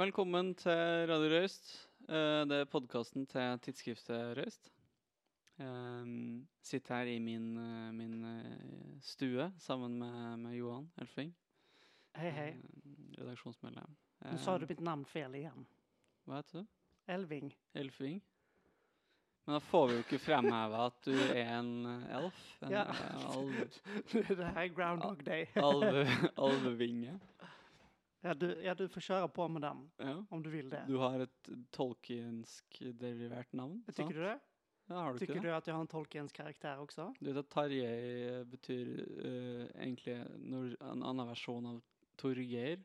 Velkommen til Radio Røyst. Eh, Det er podkasten til tidsskriftet Røyst. Um, sitter her i min, eh, min eh, stue sammen med, med Johan Elfing. Hei, hei. redaksjonsmedlem. Nå sa du mitt navn feil igjen. Hva heter du? Elving. Elfing? Men da får vi jo ikke fremheve at du er en elf. En Ja. alv, det er Groundhog Day. alve, alvevinge. Ja du, ja, du får kjøre på med den Ja. om du vil det. Du har et tolkiensk derivert navn. Tycker sant? du det? Ja, har du Tycker ikke det? du at jeg har en tolkiensk karakter også? Du vet at Tarjei betyr uh, egentlig en annen versjon av Torgeir.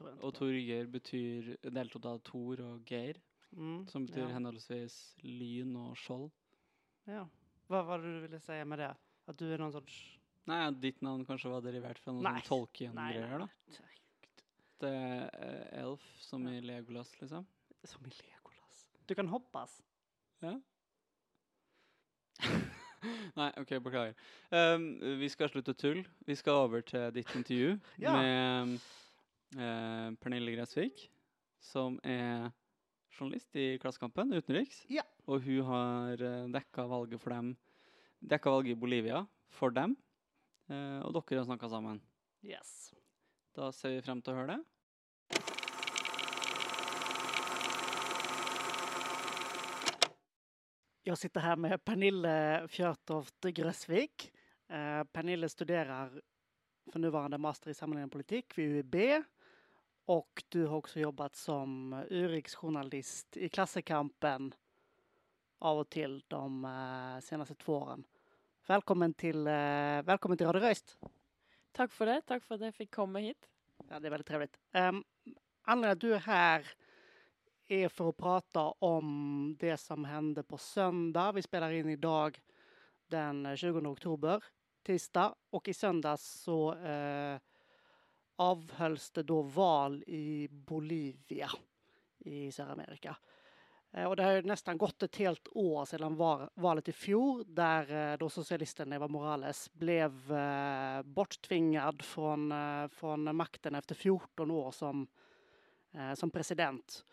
Og. Torgeir betyr deltatt av Tor og Geir, Mm, som betyr ja. henholdsvis lyn og skjold. Ja. Hva var det du ville si med det? At du er noen sorts... Nei, ditt navn kanskje var derivert fra noen Nei. sånn Tolkien-greier, da. nej. Det er eh, elf som i Legolas, liksom. Som i Legolas. Du kan hoppas. Ja. Nei, OK, beklager. Um, vi skal slutte tull. Vi skal over til ditt intervju Ja. med uh, Pernille Gressvik, som er journalist i Klassekampen, utenriks. Ja. Og hun har uh, dekka valget for dem. Dekka valget i Bolivia for dem. Uh, og dere har snakka sammen. Yes. Da ser vi frem til å høre det. Jag sitter här med Pernille Fjørtoft Grøsvik. Eh, Pernille studerer for nuvarande master i sammanhängande politikk vid UiB. Och du har også jobbat som urriksjournalist i Klassekampen av og til de eh, senaste två åren. Välkommen till, eh, välkommen till Radio Røyst. Takk for det. Takk for at jeg fikk komme hit. Ja, det er veldig trevligt. Um, anledningen att du er här är för att prata om det som hände på söndag. Vi spelar in idag den 20 oktober, tisdag. Och i söndags så eh, avhölls det då val i Bolivia i Sydamerika. Eh, och det har ju nästan gått ett helt år sedan var, valet i fjol där eh, då socialisten Eva Morales blev eh, borttvingad från, eh, från makten efter 14 år som, eh, som president.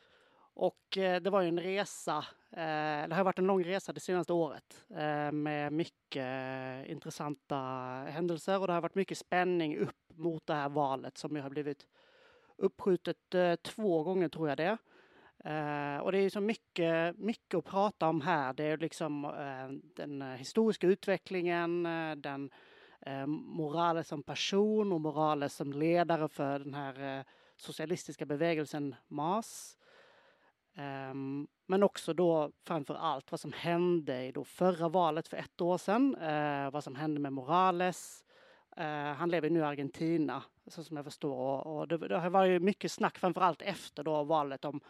Och eh, det var ju en resa, eh, det har varit en lång resa det senaste året eh, med mycket intressanta händelser och det har varit mycket spänning upp mot det här valet som ju har blivit uppskjutet två gånger tror jag det. Och det är ju så mycket, mycket att prata om här. Det är liksom den historiska utvecklingen, den moralen som person och Morales som ledare för den här socialistiska bevägelsen MAS. Ehm, men också då framför allt vad som hände i då förra valet för ett år sedan. Uh, vad som hände med Morales. Uh, han lever nu i Argentina, så som jag förstår. Och, och det, det har varit mycket snack, framför allt efter då valet, om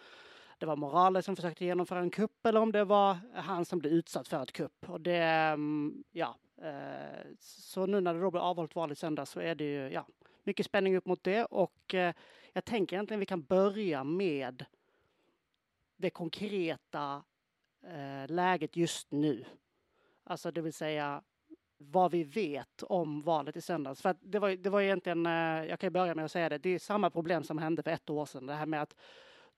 det var Morales som försökte genomföra en kupp eller om det var han som blev utsatt för ett kupp. Och det, um, ja, Uh, så nu när det då blir avhållit val i så är det ju, ja, mycket spänning upp mot det. Och eh, jag tänker egentligen vi kan börja med det konkreta eh, läget just nu. Alltså det vill säga vad vi vet om valet i söndags. För det, var, det var egentligen, eh, jag kan börja med att säga det, det är samma problem som hände för ett år sedan. Det här med att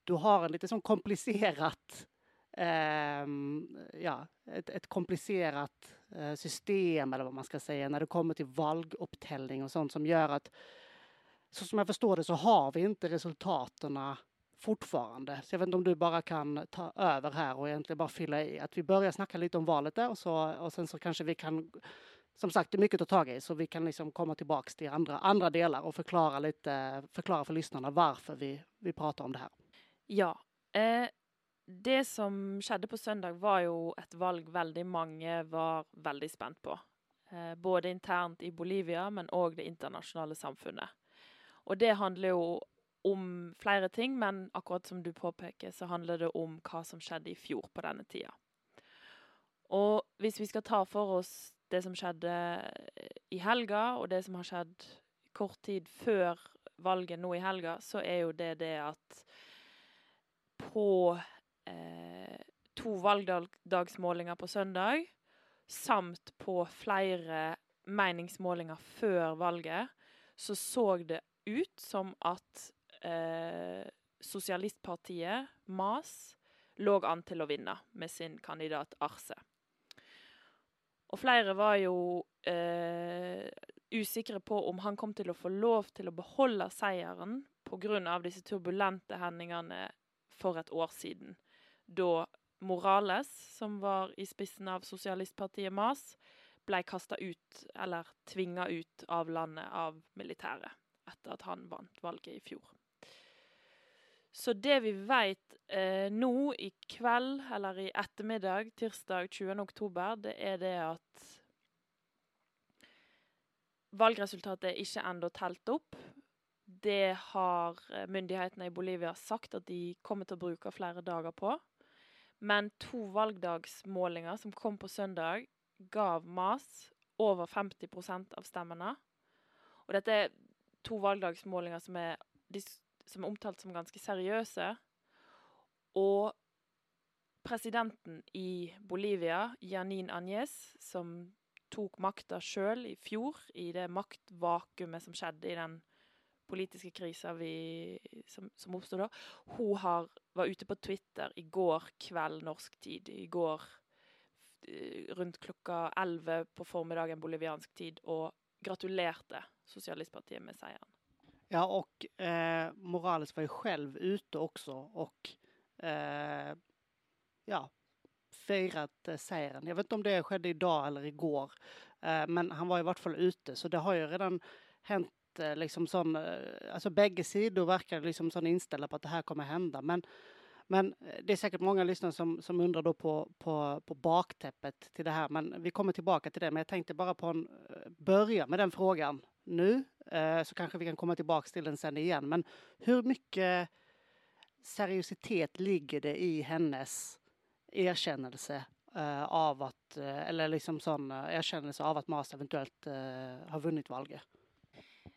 du har en lite sån komplicerat ehm, ja, ett, ett komplicerat eh, system eller vad man ska säga när det kommer till valgupptällning och sånt som gör att så som jag förstår det så har vi inte resultaten fortfarande. Så jag vet inte om du bara kan ta över här och egentligen bara fylla i. Att vi börjar snacka lite om valet där och, så, och sen så kanske vi kan, som sagt det är mycket att ta i, så vi kan liksom komma tillbaks till andra, andra delar och förklara lite, förklara för lyssnarna varför vi, vi pratar om det här. Ja. Eh, det som skjedde på søndag, var jo et valg veldig mange var veldig spent på. Eh, både internt i Bolivia, men òg det internasjonale samfunnet. Og det handler jo om flere ting, men akkurat som du påpeker, så handler det om hva som skjedde i fjor på denne tida. Og hvis vi skal ta for oss det som skjedde i helga, og det som har skjedd kort tid før valget nå i helga, så er jo det det at på eh, to valgdagsmålinger på søndag, samt på flere meningsmålinger før valget, så så det ut som at eh, sosialistpartiet, MAS, lå an til å vinne med sin kandidat Arce. Og flere var jo eh, usikre på om han kom til å få lov til å beholde seieren pga. disse turbulente hendelsene for et år siden, da Morales, som var i spissen av sosialistpartiet MAS, ble kasta ut, eller tvinga ut, av landet av militæret etter at han vant valget i fjor. Så det vi vet eh, nå i kveld, eller i ettermiddag, tirsdag 20. oktober, det er det at valgresultatet er ikke ennå telt opp. Det har eh, myndighetene i Bolivia sagt at de kommer til å bruke flere dager på. Men to valgdagsmålinger som kom på søndag, gav MAS over 50% av stemmene. Og dette er to valgdagsmålinger som er, som er omtalt som ganske seriøse. Og presidenten i Bolivia, Janin Áñez, som tok makta sjøl i fjor, i det maktvakuumet som skjedde i den politiske krisa som, som oppstod da, hun har, var ute på Twitter i går kveld norsk tid, i går Eh, rundt klokka 11 på formiddagen boliviansk tid og gratulerte Sosialistpartiet med seieren. Ja, och eh, Morales var ju själv ute också och eh, ja, firat eh, seieren. Jag vet inte om det skedde idag eller igår, eh, men han var i hvert fall ute, så det har ju redan hänt eh, liksom sånn Alltså bägge sidor verkar liksom sånn inställda på at det her kommer hända, men men eh, det är säkert många lyssnare som, som undrar då på, på, på bakteppet till det här. Men vi kommer tillbaka till det. Men jag tänkte bara på en, eh, börja med den frågan nu. Eh, så kanske vi kan komma tillbaka till den sen igen. Men hur mycket seriositet ligger det i hennes erkännelse eh, av at eh, Eller liksom sånn erkjennelse av at Mas eventuelt har vunnet valget?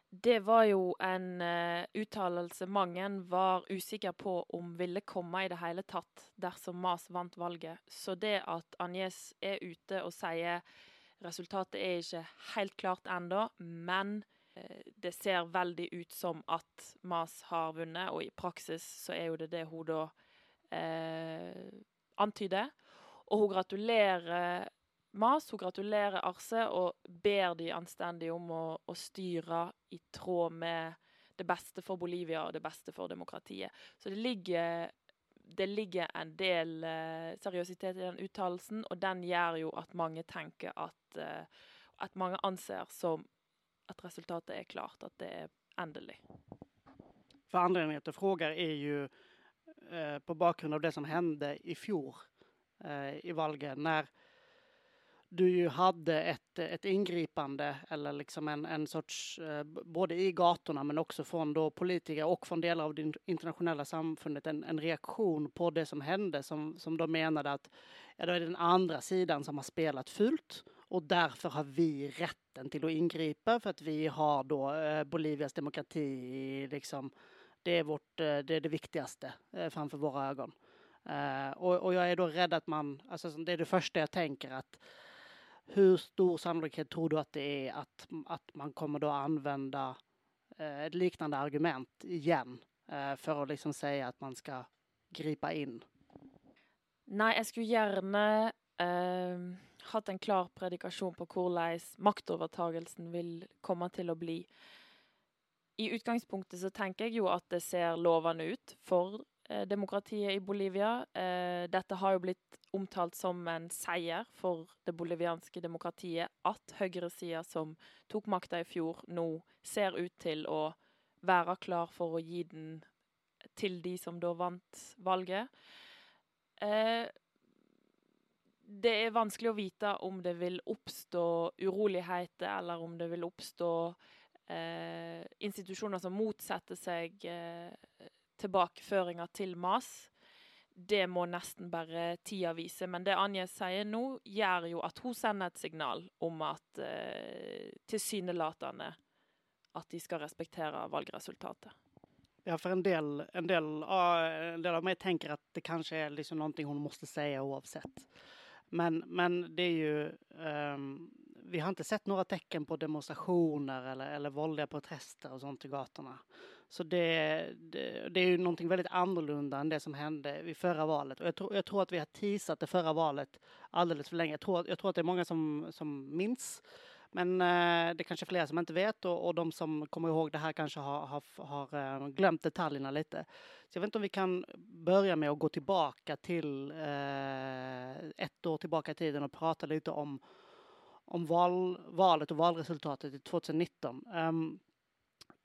Det var jo en uh, uttalelse mange var usikre på om ville komme i det hele tatt dersom Mas vant valget. Så det at Agnes er ute og sier resultatet er ikke helt klart ennå, men det ser veldig ut som at Mas har vunnet, og i praksis så er jo det det hun da eh, antyder. Og hun gratulerer mas. Hun gratulerer Arse, og ber de anstendig om å, å, styre i tråd med det beste for Bolivia og det beste for demokratiet. Så det ligger, det ligger en del eh, seriøsitet i den uttalelsen, og den gjør jo at mange tenker at eh, At mange anser som at resultatet er klart, at det er endelig. For anledningen til frågar er jo eh, på bakgrunn av det som hendte i fjor i valget, når du ju hade ett, ett ingripande eller liksom en, en sorts, eh, både i gatorna men också från då politiker och från delar av det internationella samfundet, en, en reaktion på det som hände som, som de menade att ja, det är den andra sidan som har spelat fult och därför har vi rätten till att ingripa för att vi har då eh, Bolivias demokrati liksom, det är, vårt, eh, det är det viktigaste eh, framför våra ögon. Och, och, jag är då rädd att man, alltså det är det första jag tänker att hur stor sannolikhet tror du att det är att, att man kommer då använda ett liknande argument igen for å liksom si at man skal gripe inn? Nei, jeg skulle gjerne eh, hatt en klar predikasjon på hvordan maktovertagelsen vil komme til å bli. I utgangspunktet så tenker jeg jo at det ser lovende ut for Eh, demokratiet i Bolivia. Eh, dette har jo blitt omtalt som en seier for det bolivianske demokratiet at høyresida, som tok makta i fjor, nå ser ut til å være klar for å gi den til de som da vant valget. Eh, det er vanskelig å vite om det vil oppstå uroligheter, eller om det vil oppstå eh, institusjoner som motsetter seg eh, tilbakeføringer til MAS. Det må nesten bare tida vise. Men det Anja sier nå, gjør jo at hun sender et signal om at eh, tilsynelatende at de skal respektere valgresultatet. Ja, for en del, en, del, en del, av meg tenker at det kanskje er liksom hun må si uansett. Men, men, det er jo um, Vi har ikke sett noen tegn på demonstrasjoner eller, eller voldelige protester og sånt i gatene. Så det, det, det är ju någonting väldigt annorlunda än det som hände vid förra valet. Och jag, tror, jag tror att vi har teasat det förra valet alldeles för länge. Jag tror, jag tror att det är många som, som minns. Men eh, det är kanske fler som inte vet och, och de som kommer ihåg det här kanske har, har, har eh, glömt detaljerna lite. Så jag vet inte om vi kan börja med att gå tillbaka till eh, ett år tillbaka i tiden och prata lite om, om val, valet och valresultatet i 2019. Um,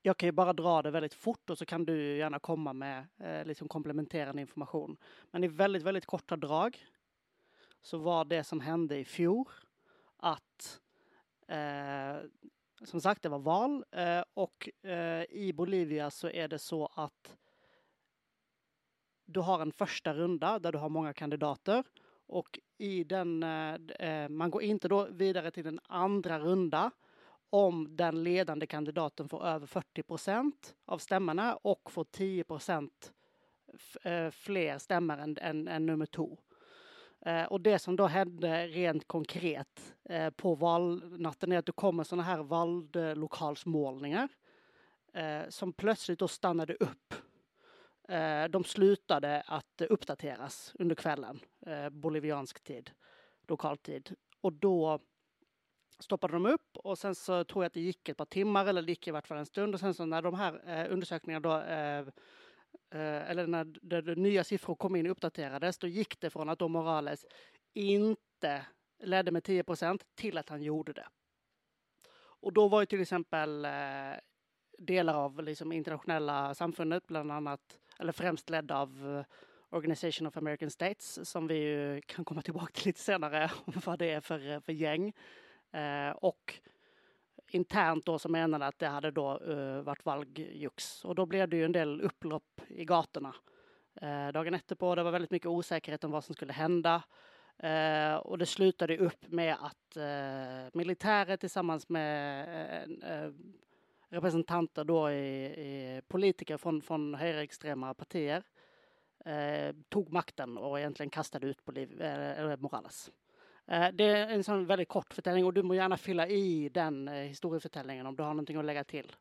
jag kan ju bara dra det väldigt fort och så kan du gärna komma med eh, liksom komplementerande information. Men i väldigt, väldigt korta drag så var det som hände i fjol som sagt, det var val eh, och eh, i Bolivia så är det så att du har en första runda där du har många kandidater och i den, eh, eh, man går inte då vidare till den andra runda om den ledande kandidaten får över 40 procent av stämmorna och får 10 procent eh, fler stämmor än, än, än nummer två. Eh, och det som da hendte rent konkret eh, på valnatten er at det kommer sånne her valglokalsmålinger eh, som plutselig då stannade upp. Eh, de slutade å oppdateres under kvällen, eh, boliviansk tid, lokaltid. Og da stoppade de opp, og sen så tror jeg at det gikk et par timer, eller det gikk i hvert fall en stund Og sen så når de her eh, då eh, eh eller när de, de, nya siffror kom in och uppdaterades, då gick det från att då Morales inte ledde med 10 procent till att han gjorde det. Och då var ju till exempel eh, delar av liksom internationella samfundet, bland annat, eller främst ledd av eh, Organization of American States, som vi kan komma tillbaka till lite senare, vad det är för, för gäng. Eh, och internt då som menade att det hade då uh, vært valgjuks. Og da blev det jo en del opplopp i gatene Uh, dagen etterpå. det var veldig mye usikkerhet om hva som skulle hende. Uh, og det slutade opp med at uh, militæret sammen med representanter da, i, i, politiker fra högerextrema partier tog makten og egentlig kastet ut Boliv Morales. Eh, det er en sånn veldig kort fortelling, og du må gjerne fylle i den historiefortellingen om du har noe å legge til.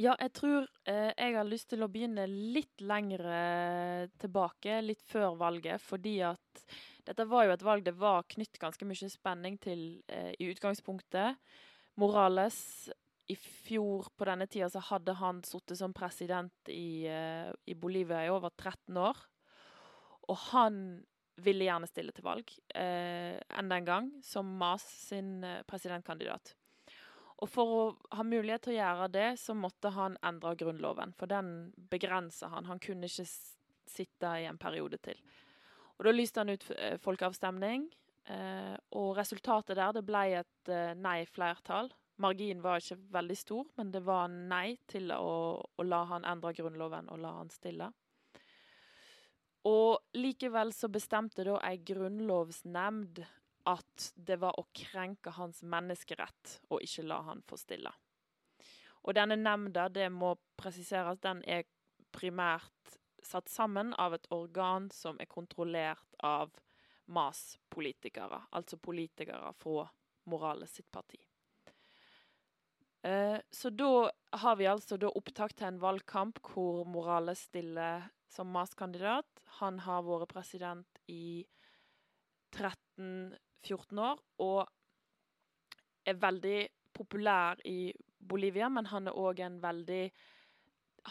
Ja, jeg tror eh, jeg har lyst til å begynne litt lengre tilbake, litt før valget. Fordi at dette var jo et valg det var knytt ganske mye spenning til eh, i utgangspunktet. Morales I fjor på denne tida så hadde han sittet som president i, eh, i Bolivia i over 13 år. Og han ville gjerne stille til valg eh, enda en gang, som Mas sin eh, presidentkandidat. Og for å ha mulighet til å gjøre det, så måtte han endre grunnloven. For den begrensa han. Han kunne ikke sitte i en periode til. Og da lyste han ut eh, folkeavstemning, eh, og resultatet der det ble et eh, nei-flertall. Marginen var ikke veldig stor, men det var nei til å, å la han endre grunnloven og la han stille. Og likevel så bestemte da ei grunnlovsnemnd at det var å krenke hans menneskerett å ikke la han få stille. Og denne nemnda, det må presiseres, den er primært satt sammen av et organ som er kontrollert av MAS-politikere, altså politikere fra Morales sitt parti. Eh, så da har vi altså da opptak til en valgkamp hvor Morales stiller som MAS-kandidat. Han har vært president i 13-14 år og er veldig populær i Bolivia, men han er òg en veldig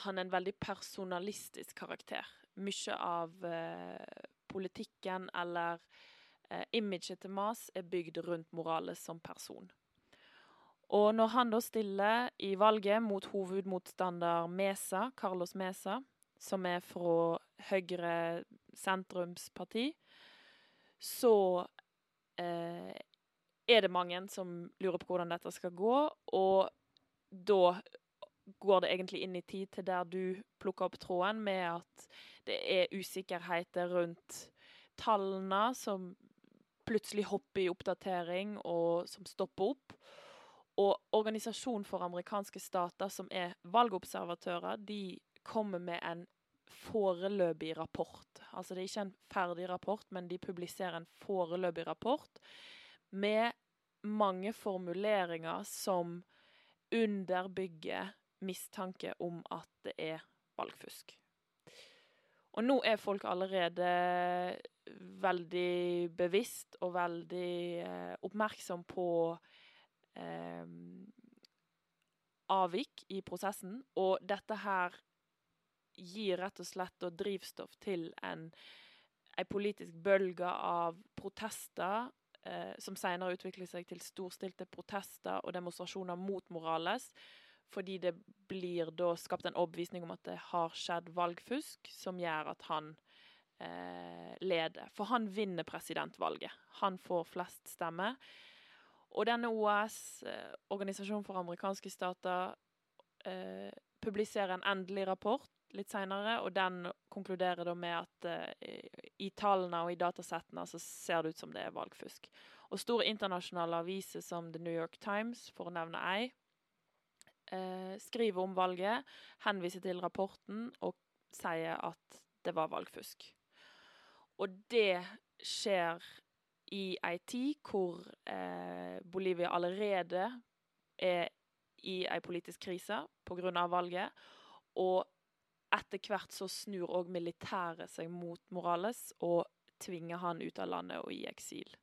han er en veldig personalistisk karakter. Mye av eh, politikken eller eh, imaget til Mas er bygd rundt Morales som person. Og når han da stiller i valget mot hovedmotstander Mesa, Carlos Mesa, som er fra Høyre sentrumsparti, så eh, er det mange som lurer på hvordan dette skal gå. Og da går det egentlig inn i tid til der du plukker opp tråden med at det er usikkerheter rundt tallene som plutselig hopper i oppdatering, og som stopper opp. Og Organisasjonen for amerikanske stater, som er valgobservatører, de kommer med en foreløpig rapport. Altså det er ikke en ferdig rapport, men de publiserer en foreløpig rapport med mange formuleringer som underbygger mistanke om at det er valgfusk. Og nå er folk allerede veldig bevisst og veldig eh, oppmerksom på eh, avvik i prosessen, og dette her gir rett og slett drivstoff til en, en politisk bølge av protester, eh, som senere utvikler seg til storstilte protester og demonstrasjoner mot Morales, fordi det blir da skapt en overbevisning om at det har skjedd valgfusk, som gjør at han eh, leder. For han vinner presidentvalget. Han får flest stemmer. Og denne OAS, eh, Organisasjonen for amerikanske stater, eh, publiserer en endelig rapport litt seinere, og den konkluderer da med at uh, i tallene og i datasettene så ser det ut som det er valgfusk. Og store internasjonale aviser som The New York Times, for å nevne ei, uh, skriver om valget, henviser til rapporten og sier at det var valgfusk. Og det skjer i ei tid hvor uh, Bolivia allerede er i ei politisk krise pga. valget. Og etter hvert så snur òg militæret seg mot Morales og tvinger han ut av landet og i eksil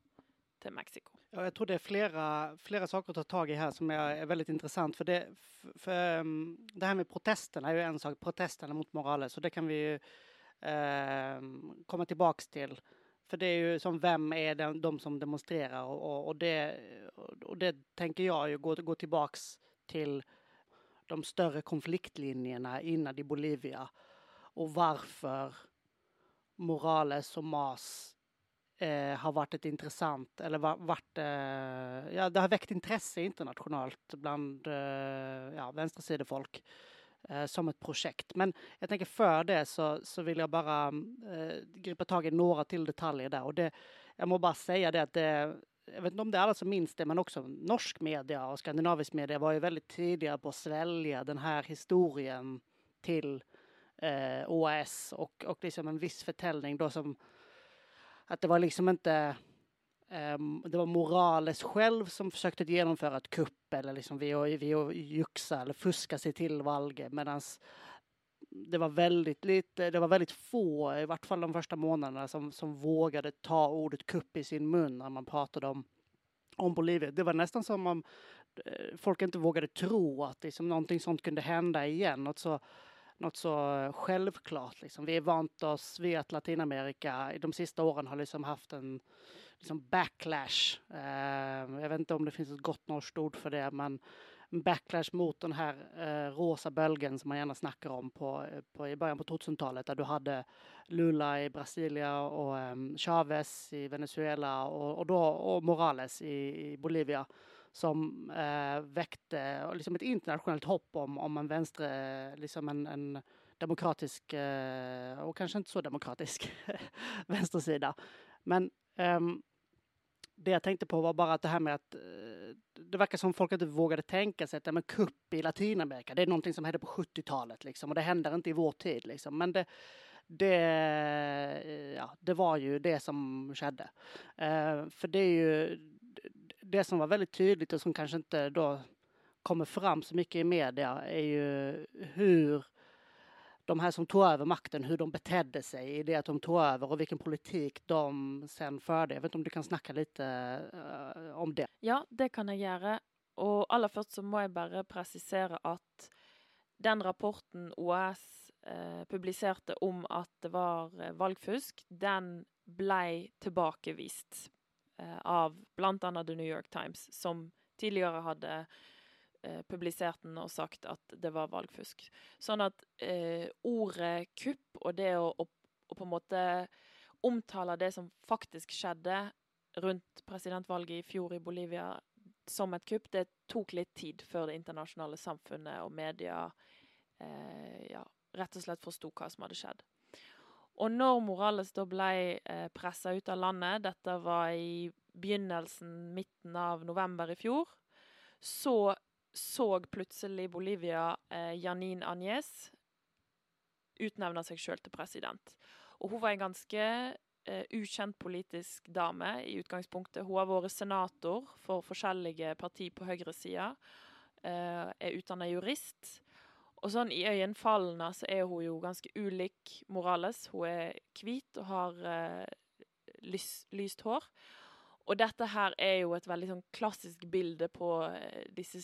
til Mexico. Ja, jeg tror det er flere, flere saker å ta tak i her som er, er veldig interessant. For det, for, um, det her med protestene er jo en sak. Protestene mot Morales. Og det kan vi uh, komme tilbake til. For det er jo sånn Hvem er det, de som demonstrerer? Og, og, det, og det tenker jeg jo går, går tilbake til de større konfliktlinjene innad i Bolivia. Og hvorfor Morales og Mas eh, har vært et interessant Eller vært eh, Ja, det har vekt interesse internasjonalt blant eh, ja, venstresidefolk eh, som et prosjekt. Men jeg tenker før det så, så jeg bare eh, gripe tak i noen til detaljer der. Og det, jeg må bare si det at det jeg vet ikke om det er alle som minns det, men også norsk media og skandinavisk media var jo veldig tidligere på å svelge denne historien til eh, OAS og, og liksom en viss fortelling da som At det var liksom ikke um, Det var Morales selv som forsøkte å gjennomføre et kupp eller liksom ved å, jukse eller fuske seg til valget, mens det var väldigt lite, det var väldigt få, i hvert fall de første månedene, som, som vågade ta ordet kupp i sin mun når man pratade om, om Bolivia. Det var nesten som om eh, folk ikke vågade tro at liksom, någonting sånt kunde hende igjen. Något så, något så självklart. Liksom. Vi er vant oss vid at Latinamerika i de siste årene har liksom haft en liksom backlash. Eh, jeg vet ikke om det finnes et godt norskt ord for det, men en backlash mot den her eh, rosa bølgen som man gjerne snakker om på, på, i början på 2000-tallet, der du hadde Lula i Brasilia og um, Chavez i Venezuela og, og, då, og Morales i, i, Bolivia, som eh, vekte liksom et internasjonalt hopp om, om en venstre liksom en, en demokratisk, eh, og kanskje ikke så demokratisk, venstreside. Men um, det jeg tenkte på var bare at det her med at eh, det verkar som folk ikke vågade tenke seg at men kupp i Latinamerika, det er noe som hände på 70-talet liksom, och det hender ikke i vår tid liksom. Men det, det, ja, det var jo det som skjedde. Eh, for det er jo det som var veldig tydelig og som kanskje ikke da kommer fram så mye i media er jo hur de här som tog över makten, hur de betedde sig i det att de tog över och vilken politik de sen förde. Jag vet inte om du kan snakke litt uh, om det? Ja, det kan jeg gjøre. Og aller først så må jeg bare presisere at den rapporten OAS eh, publiserte om at det var eh, valgfusk, den ble tilbakevist eh, av bl.a. The New York Times, som tidligere hadde eh, publisert den og sagt at det var valgfusk. Sånn at eh, ordet kupp og det å, å, å, på en måte omtale det som faktisk skjedde rundt presidentvalget i fjor i Bolivia som et kupp, det tok litt tid før det internasjonale samfunnet og media eh, ja, rett og slett forsto hva som hadde skjedd. Og når Morales da ble eh, pressa ut av landet, dette var i begynnelsen, midten av november i fjor, så så plutselig Bolivia eh, Janine Agnes utnevne seg sjøl til president. Og hun var en ganske eh, ukjent politisk dame i utgangspunktet. Hun har vært senator for forskjellige partier på høyresida. Eh, er utdanna jurist. Og sånn i øyenfallene så er hun jo ganske ulik Morales. Hun er hvit og har eh, lys, lyst hår. Og dette her er jo et veldig sånn klassisk bilde på eh, disse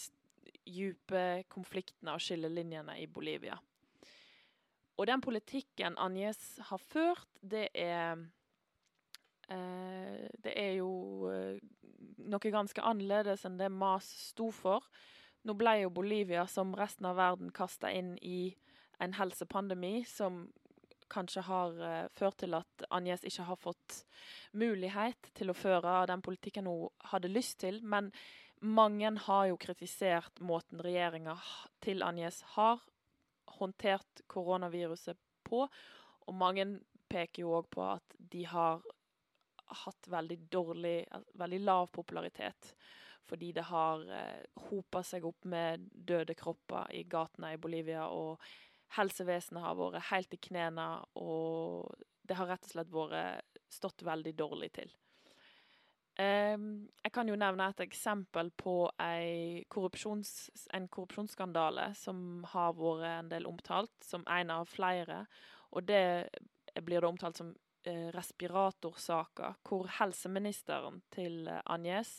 dype konfliktene og skillelinjene i Bolivia. Og den politikken Agnes har ført, det er eh, Det er jo eh, noe ganske annerledes enn det Mas sto for. Nå ble jo Bolivia, som resten av verden, kasta inn i en helsepandemi som kanskje har eh, ført til at Agnes ikke har fått mulighet til å føre den politikken hun hadde lyst til. Men mange har jo kritisert måten regjeringa til Agnes har håndtert koronaviruset på. Og mange peker jo òg på at de har hatt veldig dårlig, veldig lav popularitet. Fordi det har eh, hopa seg opp med døde kropper i gatene i Bolivia. Og helsevesenet har vært helt i knærne, og det har rett og slett vært stått veldig dårlig til. Um, jeg kan jo nevne et eksempel på korrupsjons, en korrupsjonsskandale som har vært en del omtalt, som en av flere. Og det blir det omtalt som uh, respiratorsaka, hvor helseministeren til Agnes,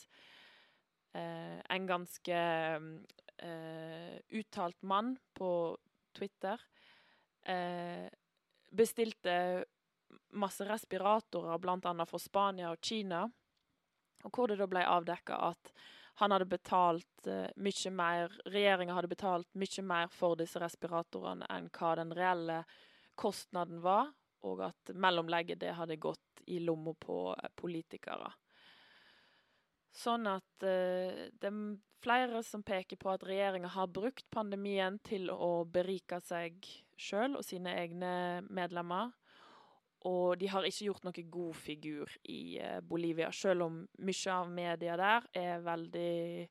uh, en ganske uh, uttalt mann på Twitter, bestilte masse respiratorer, bl.a. fra Spania og Kina og hvor det da ble avdekka at han hadde betalt uh, mye mer Regjeringa hadde betalt mye mer for disse respiratorene enn hva den reelle kostnaden var, og at mellomlegget det hadde gått i lomma på uh, politikere. Sånn at uh, det er flere som peker på at regjeringa har brukt pandemien til å berike seg sjøl og sine egne medlemmer. Og de har ikke gjort noe god figur i eh, Bolivia, selv om mye av media der er veldig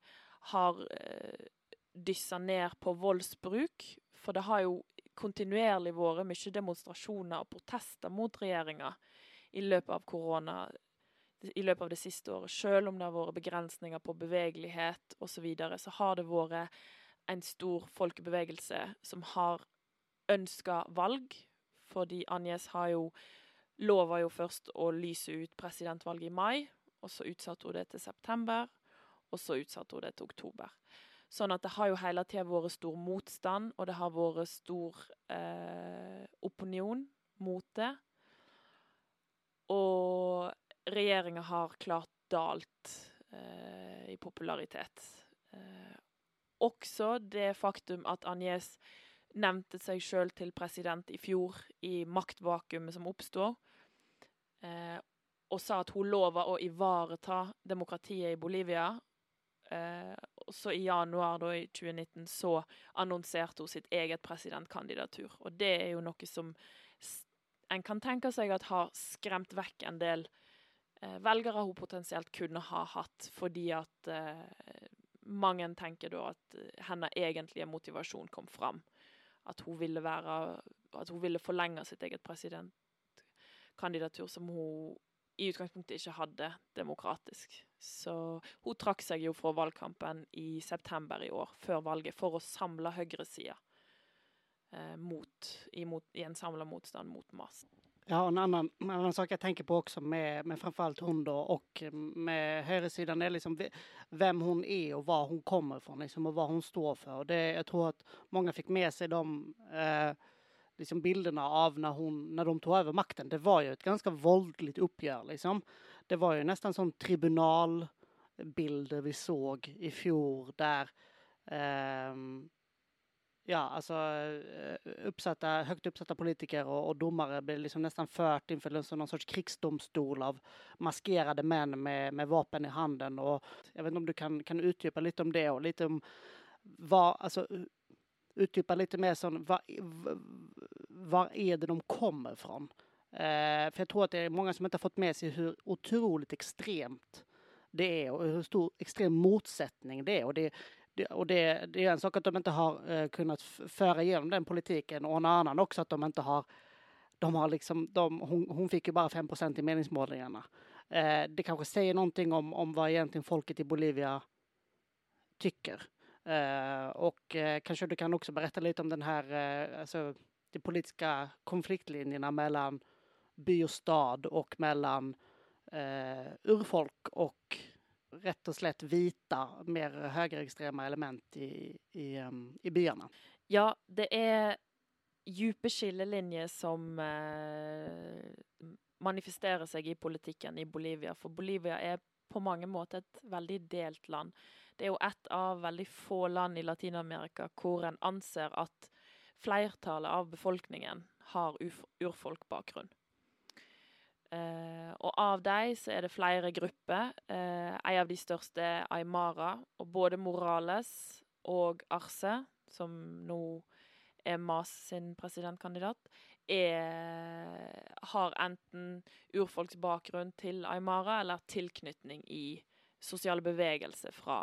Har eh, dyssa ned på voldsbruk. For det har jo kontinuerlig vært mye demonstrasjoner og protester mot regjeringa i løpet av korona i løpet av det siste året. Selv om det har vært begrensninger på bevegelighet osv., så, videre, så har det vært en stor folkebevegelse som har ønska valg. Fordi Agnes har jo lova jo først å lyse ut presidentvalget i mai, og så utsatte hun det til september, og så utsatte hun det til oktober. Sånn at det har jo hele tida vært stor motstand, og det har vært stor eh, opinion mot det. Og regjeringa har klart dalt eh, i popularitet. Eh, også det faktum at Agnes nevnte seg sjøl til president i fjor, i maktvakuumet som oppstår, eh, og sa at hun lova å ivareta demokratiet i Bolivia. Eh, så i januar da, i 2019 så annonserte hun sitt eget presidentkandidatur. Og det er jo noe som en kan tenke seg at har skremt vekk en del eh, velgere hun potensielt kunne ha hatt, fordi at eh, mange tenker da at eh, hennes egentlige motivasjon kom fram at hun ville være At hun ville forlenge sitt eget presidentkandidatur, som hun i utgangspunktet ikke hadde demokratisk. Så hun trakk seg jo fra valgkampen i september i år, før valget, for å samle høyresida eh, i en samla motstand mot Mas. Ja, en annan, en annan sak jag tänker på också med, med framförallt hon då och med högersidan är liksom vem hon är och var hon kommer ifrån liksom, och vad hon står för. Och det, jag tror att många fick med sig de eh, liksom bilderna av när, hon, när de tog över makten. Det var ju ett ganska våldligt uppgör. Liksom. Det var ju nästan som tribunalbilder vi såg i fjol där eh, ja, altså eh, Høyt högt politikere og, og dommere blir liksom nästan fört inför någon slags krigsdomstol av maskerte menn med, med vapen i handen. Jeg vet ikke om du kan, kan utdype litt om det og litt om hva altså, Utdype litt mer sånn var, hva er det de kommer fra? Eh, for jeg tror at det er mange som ikke har fått med seg hvor utrolig extremt det er, og hvor stor extrem motsetning det er. og det, och det, det, är en sak att de inte har eh, kunnat föra igenom den politiken och en annan också att de inte har de har liksom, de, hon, hon fick ju bara 5% i meningsmålningarna. Eh, det kanske säger någonting om, om vad egentligen folket i Bolivia tycker. Eh, och eh, kanske du kan också berätta lite om den här, eh, alltså de politiska konfliktlinjerna mellan by och stad och mellan urfolk och rätt og slett vita, mer høyreekstreme element i, i, i byene. Ja, det er dype skillelinjer som eh, manifesterer seg i politikken i Bolivia. For Bolivia er på mange måter et veldig delt land. Det er jo ett av veldig få land i Latin-Amerika hvor en anser at flertallet av befolkningen har urfolkbakgrunn. Eh, og av dem så er det flere grupper. Eh, en av de største er Aymara. Og både Morales og Arce, som nå er Mas sin presidentkandidat, er, har enten urfolksbakgrunn til Aymara eller tilknytning i sosiale bevegelser fra,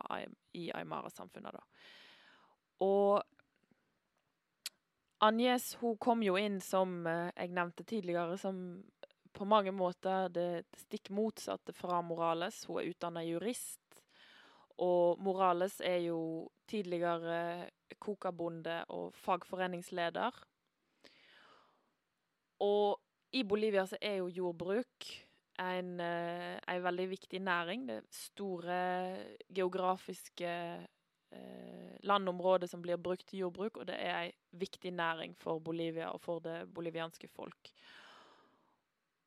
i Aymara-samfunnet. Og Agnes hun kom jo inn, som eh, jeg nevnte tidligere, som på mange måter det stikk motsatte fra Morales. Hun er utdanna jurist. Og Morales er jo tidligere kokabonde og fagforeningsleder. Og i Bolivia så er jo jordbruk en, eh, en veldig viktig næring. Det store geografiske eh, landområder som blir brukt til jordbruk, og det er en viktig næring for Bolivia og for det bolivianske folk.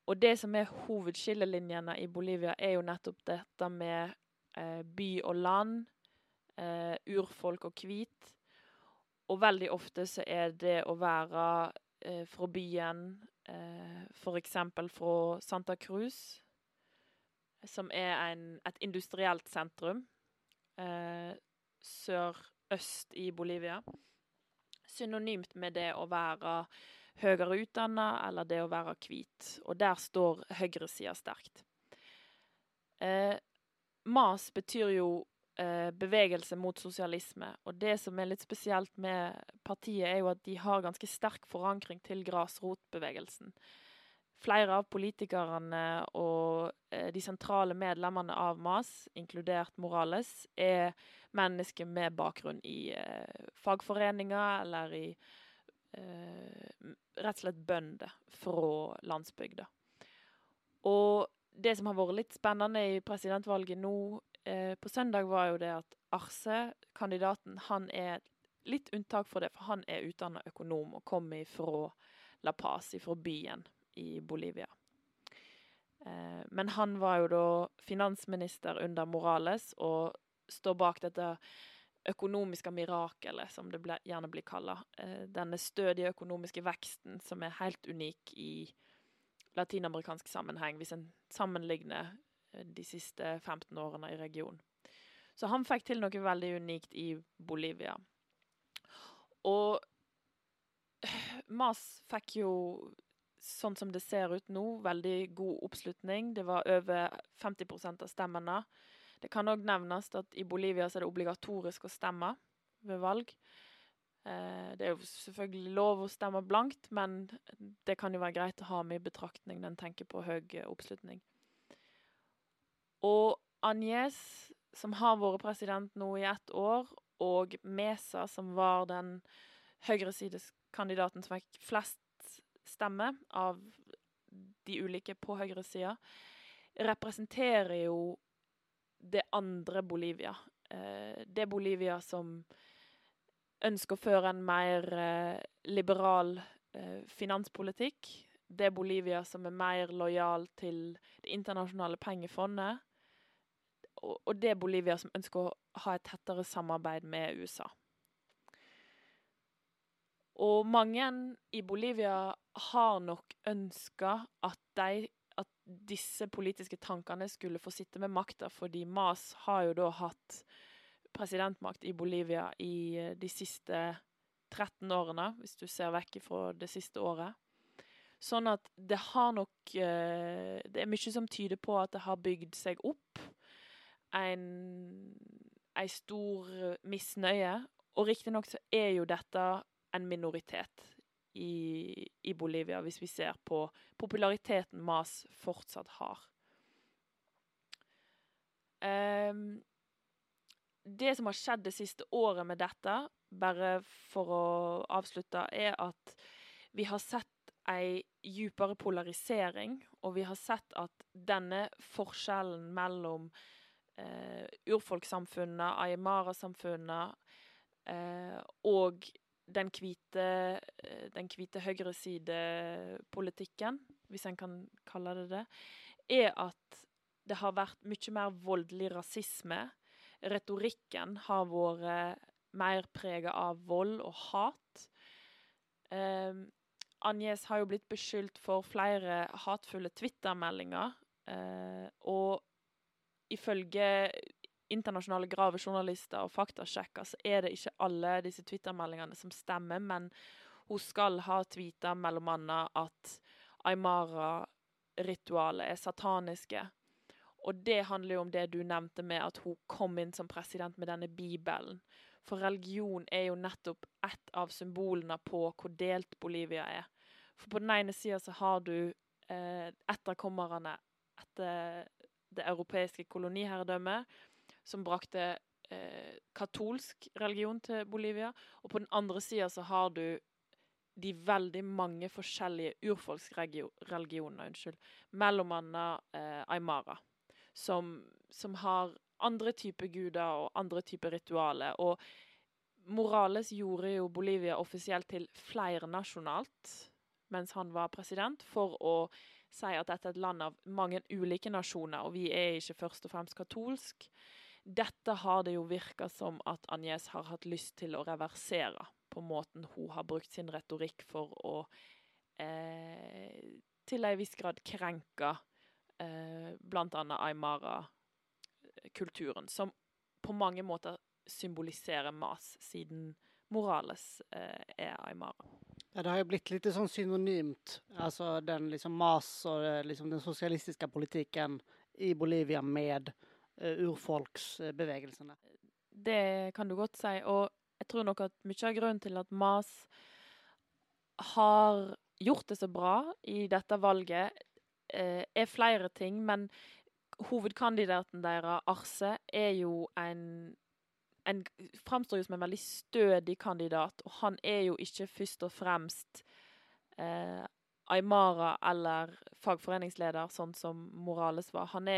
Og det som er hovedskillelinjene i Bolivia, er jo nettopp dette med eh, by og land, eh, urfolk og hvit. Og veldig ofte så er det å være eh, fra byen, eh, f.eks. fra Santa Cruz, som er en, et industrielt sentrum eh, sørøst i Bolivia, synonymt med det å være høyere utdanna eller det å være hvit. Og der står høyresida sterkt. Eh, MAS betyr jo eh, bevegelse mot sosialisme. Og det som er litt spesielt med partiet, er jo at de har ganske sterk forankring til grasrotbevegelsen. Flere av politikerne og eh, de sentrale medlemmene av MAS, inkludert Morales, er mennesker med bakgrunn i eh, fagforeninger eller i rett og slett bønder fra landsbygda. Og det som har vært litt spennende i presidentvalget nå eh, på søndag, var jo det at Arce, kandidaten, han er litt unntak for det, for han er utdanna økonom og kommer fra La Paz, fra byen i Bolivia. Eh, men han var jo da finansminister under Morales og står bak dette økonomiske mirakelet, som det ble, gjerne blir kalla. Eh, denne stødige økonomiske veksten som er helt unik i latinamerikansk sammenheng, hvis en sammenligner eh, de siste 15 årene i regionen. Så han fikk til noe veldig unikt i Bolivia. Og Mas fikk jo, sånn som det ser ut nå, veldig god oppslutning. Det var over 50% av stemmene. Det kan òg nevnes at i Bolivia så er det obligatorisk å stemme ved valg. Eh, det er jo selvfølgelig lov å stemme blankt, men det kan jo være greit å ha med i betraktning når en tenker på høy oppslutning. Og Agnes, som har vært president nå i ett år, og Mesa, som var den høyresideskandidaten som fikk flest stemmer av de ulike på høyresida, representerer jo det andre Bolivia. Eh, det Bolivia som ønsker å føre en mer eh, liberal eh, finanspolitikk. Det Bolivia som er mer lojal til Det internasjonale pengefondet. Og, og det Bolivia som ønsker å ha et tettere samarbeid med USA. Og mange i Bolivia har nok ønska at de disse politiske tankene skulle få sitte med makta, fordi Mas har jo da hatt presidentmakt i Bolivia i eh, de siste 13 årene, hvis du ser vekk fra det siste året. Sånn at det har nok eh, Det er mye som tyder på at det har bygd seg opp en, en stor misnøye. Og riktignok så er jo dette en minoritet i, i, Bolivia, hvis vi ser på populariteten Mas fortsatt har. Um, det som har skjedd det siste året med dette, bare for å avslutte, er at vi har sett ei djupere polarisering, og vi har sett at denne forskjellen mellom eh, urfolkssamfunnet, aymara-samfunnet eh, og den hvite, eh, den hvite høyresidepolitikken, hvis en kan kalle det det, er at det har vært mye mer voldelig rasisme. Retorikken har vært mer prega av vold og hat. Eh, Agnes har jo blitt beskyldt for flere hatefulle Twitter-meldinger. Eh, og ifølge internasjonale gravejournalister og faktasjekker, så er det ikke alle disse Twitter-meldingene som stemmer, men hun skal ha tweeta mellom annet at Aymara-ritualet er sataniske. Og det handler jo om det du nevnte med at hun kom inn som president med denne bibelen. For religion er jo nettopp ett av symbolene på hvor delt Bolivia er. For på den ene sida så har du eh, etterkommerne etter det europeiske koloniherredømmet, som brakte eh, katolsk religion til Bolivia. Og på den andre sida så har du de veldig mange forskjellige urfolksreligionene, unnskyld, mellom annet eh, Aymara, som, som, har andre typer guder og andre typer ritualer. Og Morales gjorde jo Bolivia offisielt til flernasjonalt mens han var president, for å si at dette er et land av mange ulike nasjoner, og vi er ikke først og fremst katolsk. Dette har det jo virka som at Agnes har hatt lyst til å reversere, på måten hun har brukt sin retorikk for å eh, til en viss grad krenke eh, bl.a. Aymara-kulturen, som på mange måter symboliserer mas, siden Morales eh, er Aymara. Ja, det har jo blitt litt sånn synonymt, altså den liksom mas og eh, liksom den sosialistiske politikken i Bolivia med uh, urfolksbevegelsene. Det kan du godt si, og jeg tror nok at mye av grunnen til at mas har gjort det så bra i dette valget, uh, er flere ting, men hovedkandidaten deres, Arse, er jo en en framstår som en veldig stødig kandidat, og han er jo ikke først og fremst eh, Aymara eller fagforeningsleder, sånn som Morales var. Han,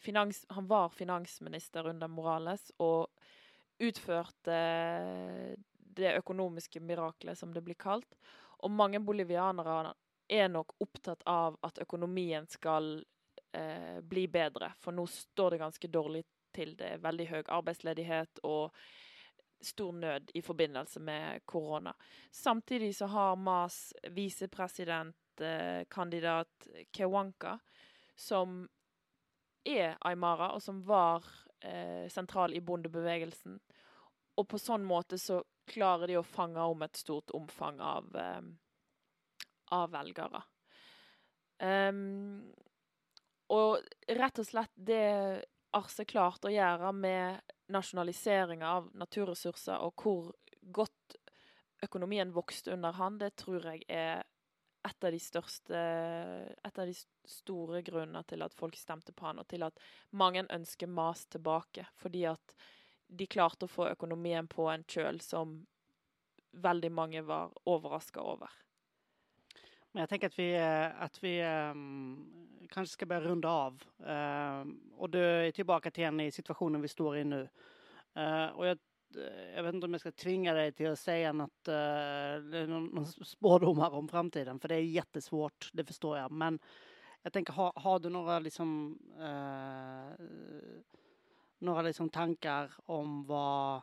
finans, han var finansminister under Morales og utførte det økonomiske miraklet, som det blir kalt. Og mange bolivianere er nok opptatt av at økonomien skal eh, bli bedre, for nå står det ganske dårlig til det er veldig høy arbeidsledighet og stor nød i forbindelse med korona. Samtidig så har MAS visepresidentkandidat eh, Kewanka, som er Aymara, og som var eh, sentral i bondebevegelsen. Og på sånn måte så klarer de å fange om et stort omfang av, eh, av velgere. Um, og rett og slett det Arse klarte å gjøre med nasjonaliseringa av naturressurser, og hvor godt økonomien vokste under han, det tror jeg er et av de største Et av de store grunnene til at folk stemte på han, og til at mange ønsker Mas tilbake. Fordi at de klarte å få økonomien på en kjøl som veldig mange var overraska over. Men jeg tenker at vi, at vi um kanskje skal bare runde av. Uh, og er tilbake til en i situasjonen vi står i nå. Uh, og jeg, jeg, vet ikke om jag ska tvinga dig till att säga något, uh, någon, någon spårdomar om framtiden, for det er kjempevanskelig, det forstår jeg. Men jeg tenker, har, har du noen liksom, uh, Noen liksom tanker om vad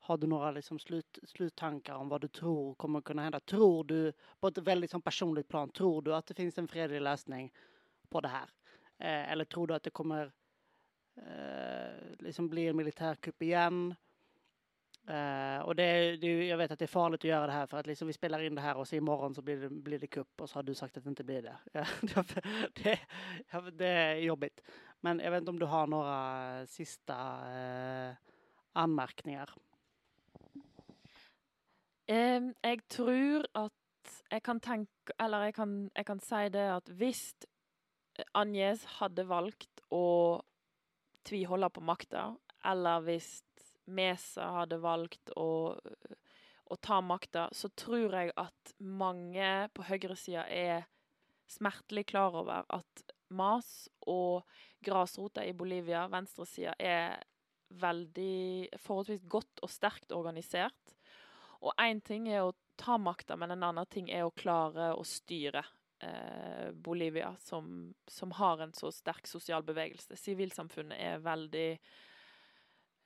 har du noen liksom slut, sluttankar om hva du tror kommer kunne hende? Tror du, på et veldig sånn, personlig plan, tror du at det finnes en fredelig løsning på det her? Eh, eller tror du at det kommer eh, liksom bli en militærkupp igjen? Eh, og det, det, jeg vet at det er farlig å gjøre det her, for at liksom vi spiller inn det her, og så imorgon så blir det, blir det kupp og så har du sagt at det ikke blir det. det, det er jobbigt. Men jeg vet ikke om du har noen siste eh, anmärkningar? Jeg tror at jeg kan tenke Eller jeg kan, jeg kan si det at hvis Agnes hadde valgt å tviholde på makta, eller hvis Mesa hadde valgt å, å ta makta, så tror jeg at mange på høyresida er smertelig klar over at MAS og grasrota i Bolivia, venstresida, er veldig forholdsvis godt og sterkt organisert. Og én ting er å ta makta, men en annen ting er å klare å styre eh, Bolivia, som, som, har en så sterk sosial bevegelse. Sivilsamfunnet er veldig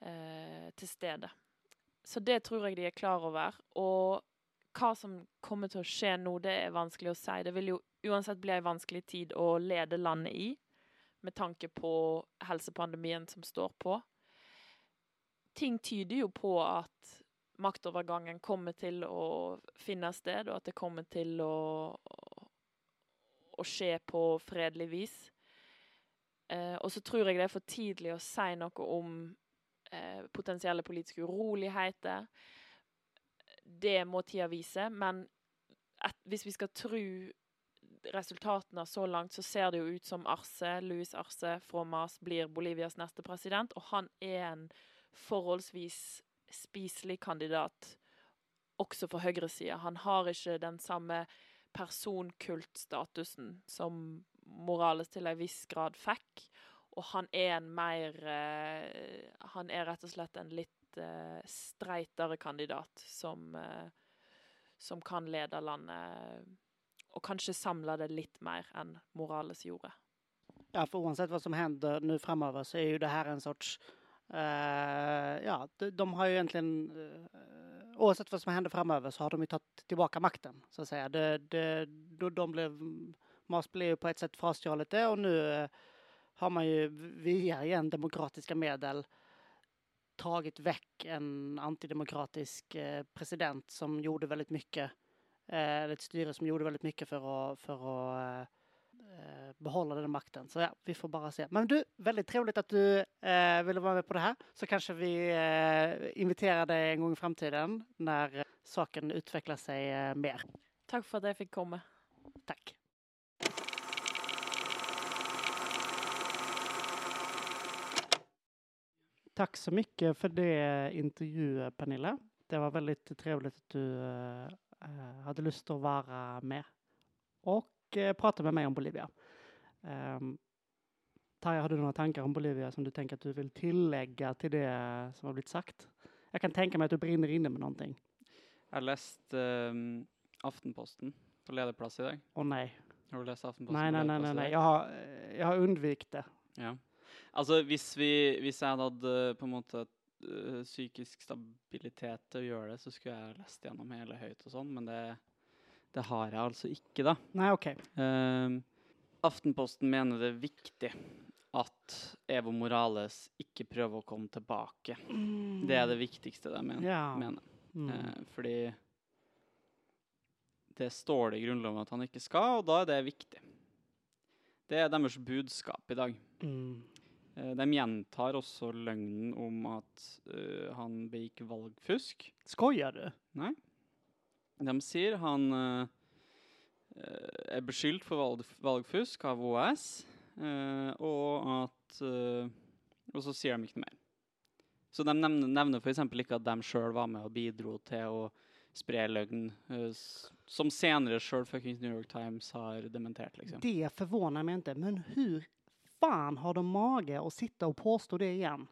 eh, til stede. Så det tror jeg de er klar over. Og hva som kommer til å skje nå, det er vanskelig å si. Det vil jo uansett bli en vanskelig tid å lede landet i, med tanke på helsepandemien som står på. Ting tyder jo på at maktovergangen kommer til å finne sted, og at det kommer til å, å skje på fredelig vis. Eh, og så tror jeg det er for tidlig å si noe om eh, potensielle politiske uroligheter. Det må tida vise. Men et, hvis vi skal tro resultatene så langt, så ser det jo ut som Arce, Louis Arce fra Mas blir Bolivias neste president. Og han er en forholdsvis spiselig kandidat også for høyresida. Han har ikke den samme personkultstatusen som Morales til en viss grad fikk. Og han er en mer uh, Han er rett og slett en litt uh, streitere kandidat som, uh, som kan lede landet og kanskje samle det litt mer enn Morales gjorde. Ja, for uansett hva som hender nå fremover, så er jo det her en sorts Ja, de, de, har jo egentlig Oavsett hva som hender fremover, så har de jo tatt tilbake makten, så å si. De, de, de ble, Mars ble jo på et sett frastjålet det, og nå har man ju via igen demokratiska medel tagit väck en antidemokratisk eh, president som gjorde väldigt mycket, eller ett styre som gjorde väldigt mycket för att, för att eh, behålla den makten. Så ja, vi får bara se. Men du, väldigt trevligt att du eh, ville vara med på det här. Så kanske vi eh, inviterar dig en gång i framtiden när saken utvecklar sig eh, mer. Tack för att jag fick komma. Tack. Tack så mycket för det intervjuet, Pernille. Det var väldigt trevligt att du hadde hade lust att vara med och prate prata med mig om Bolivia. Um, Tarja, har du noen tanker om Bolivia som du tenker at du vil tillegge til det som har blitt sagt? Jeg kan tenke meg at du brinner inne med någonting. Jeg har lest um, Aftenposten på lederplass i dag. Å oh, nei. Har du lest Aftenposten? Nei, nei, nei. nei, nei. Jeg, har, jeg har unnvikt det. Ja. Altså, hvis, vi, hvis jeg hadde på en måte uh, psykisk stabilitet til å gjøre det, så skulle jeg lest gjennom hele høyt og sånn, men det, det, har jeg altså ikke, da. Nei, ok. Uh, Aftenposten mener det er viktig at Evo Morales ikke prøver å komme tilbake. Mm. Det er det viktigste de mener. Ja. mener. Mm. Eh, fordi det står det i Grunnloven at han ikke skal, og da er det viktig. Det er deres budskap i dag. Mm. Eh, de gjentar også løgnen om at uh, han begikk valgfusk. Skojar du? Nei. De sier han uh, er beskyldt for valg, valgfusk av OS, uh, og at Og så sier de ikke noe mer. Så de nevner, nevner f.eks. ikke at de sjøl var med og bidro til å spre løgn, som senere sjøl fuckings New York Times har dementert. liksom. Det forvåner meg ikke, men hvor faen har de mage å sitte og påstå det igjen?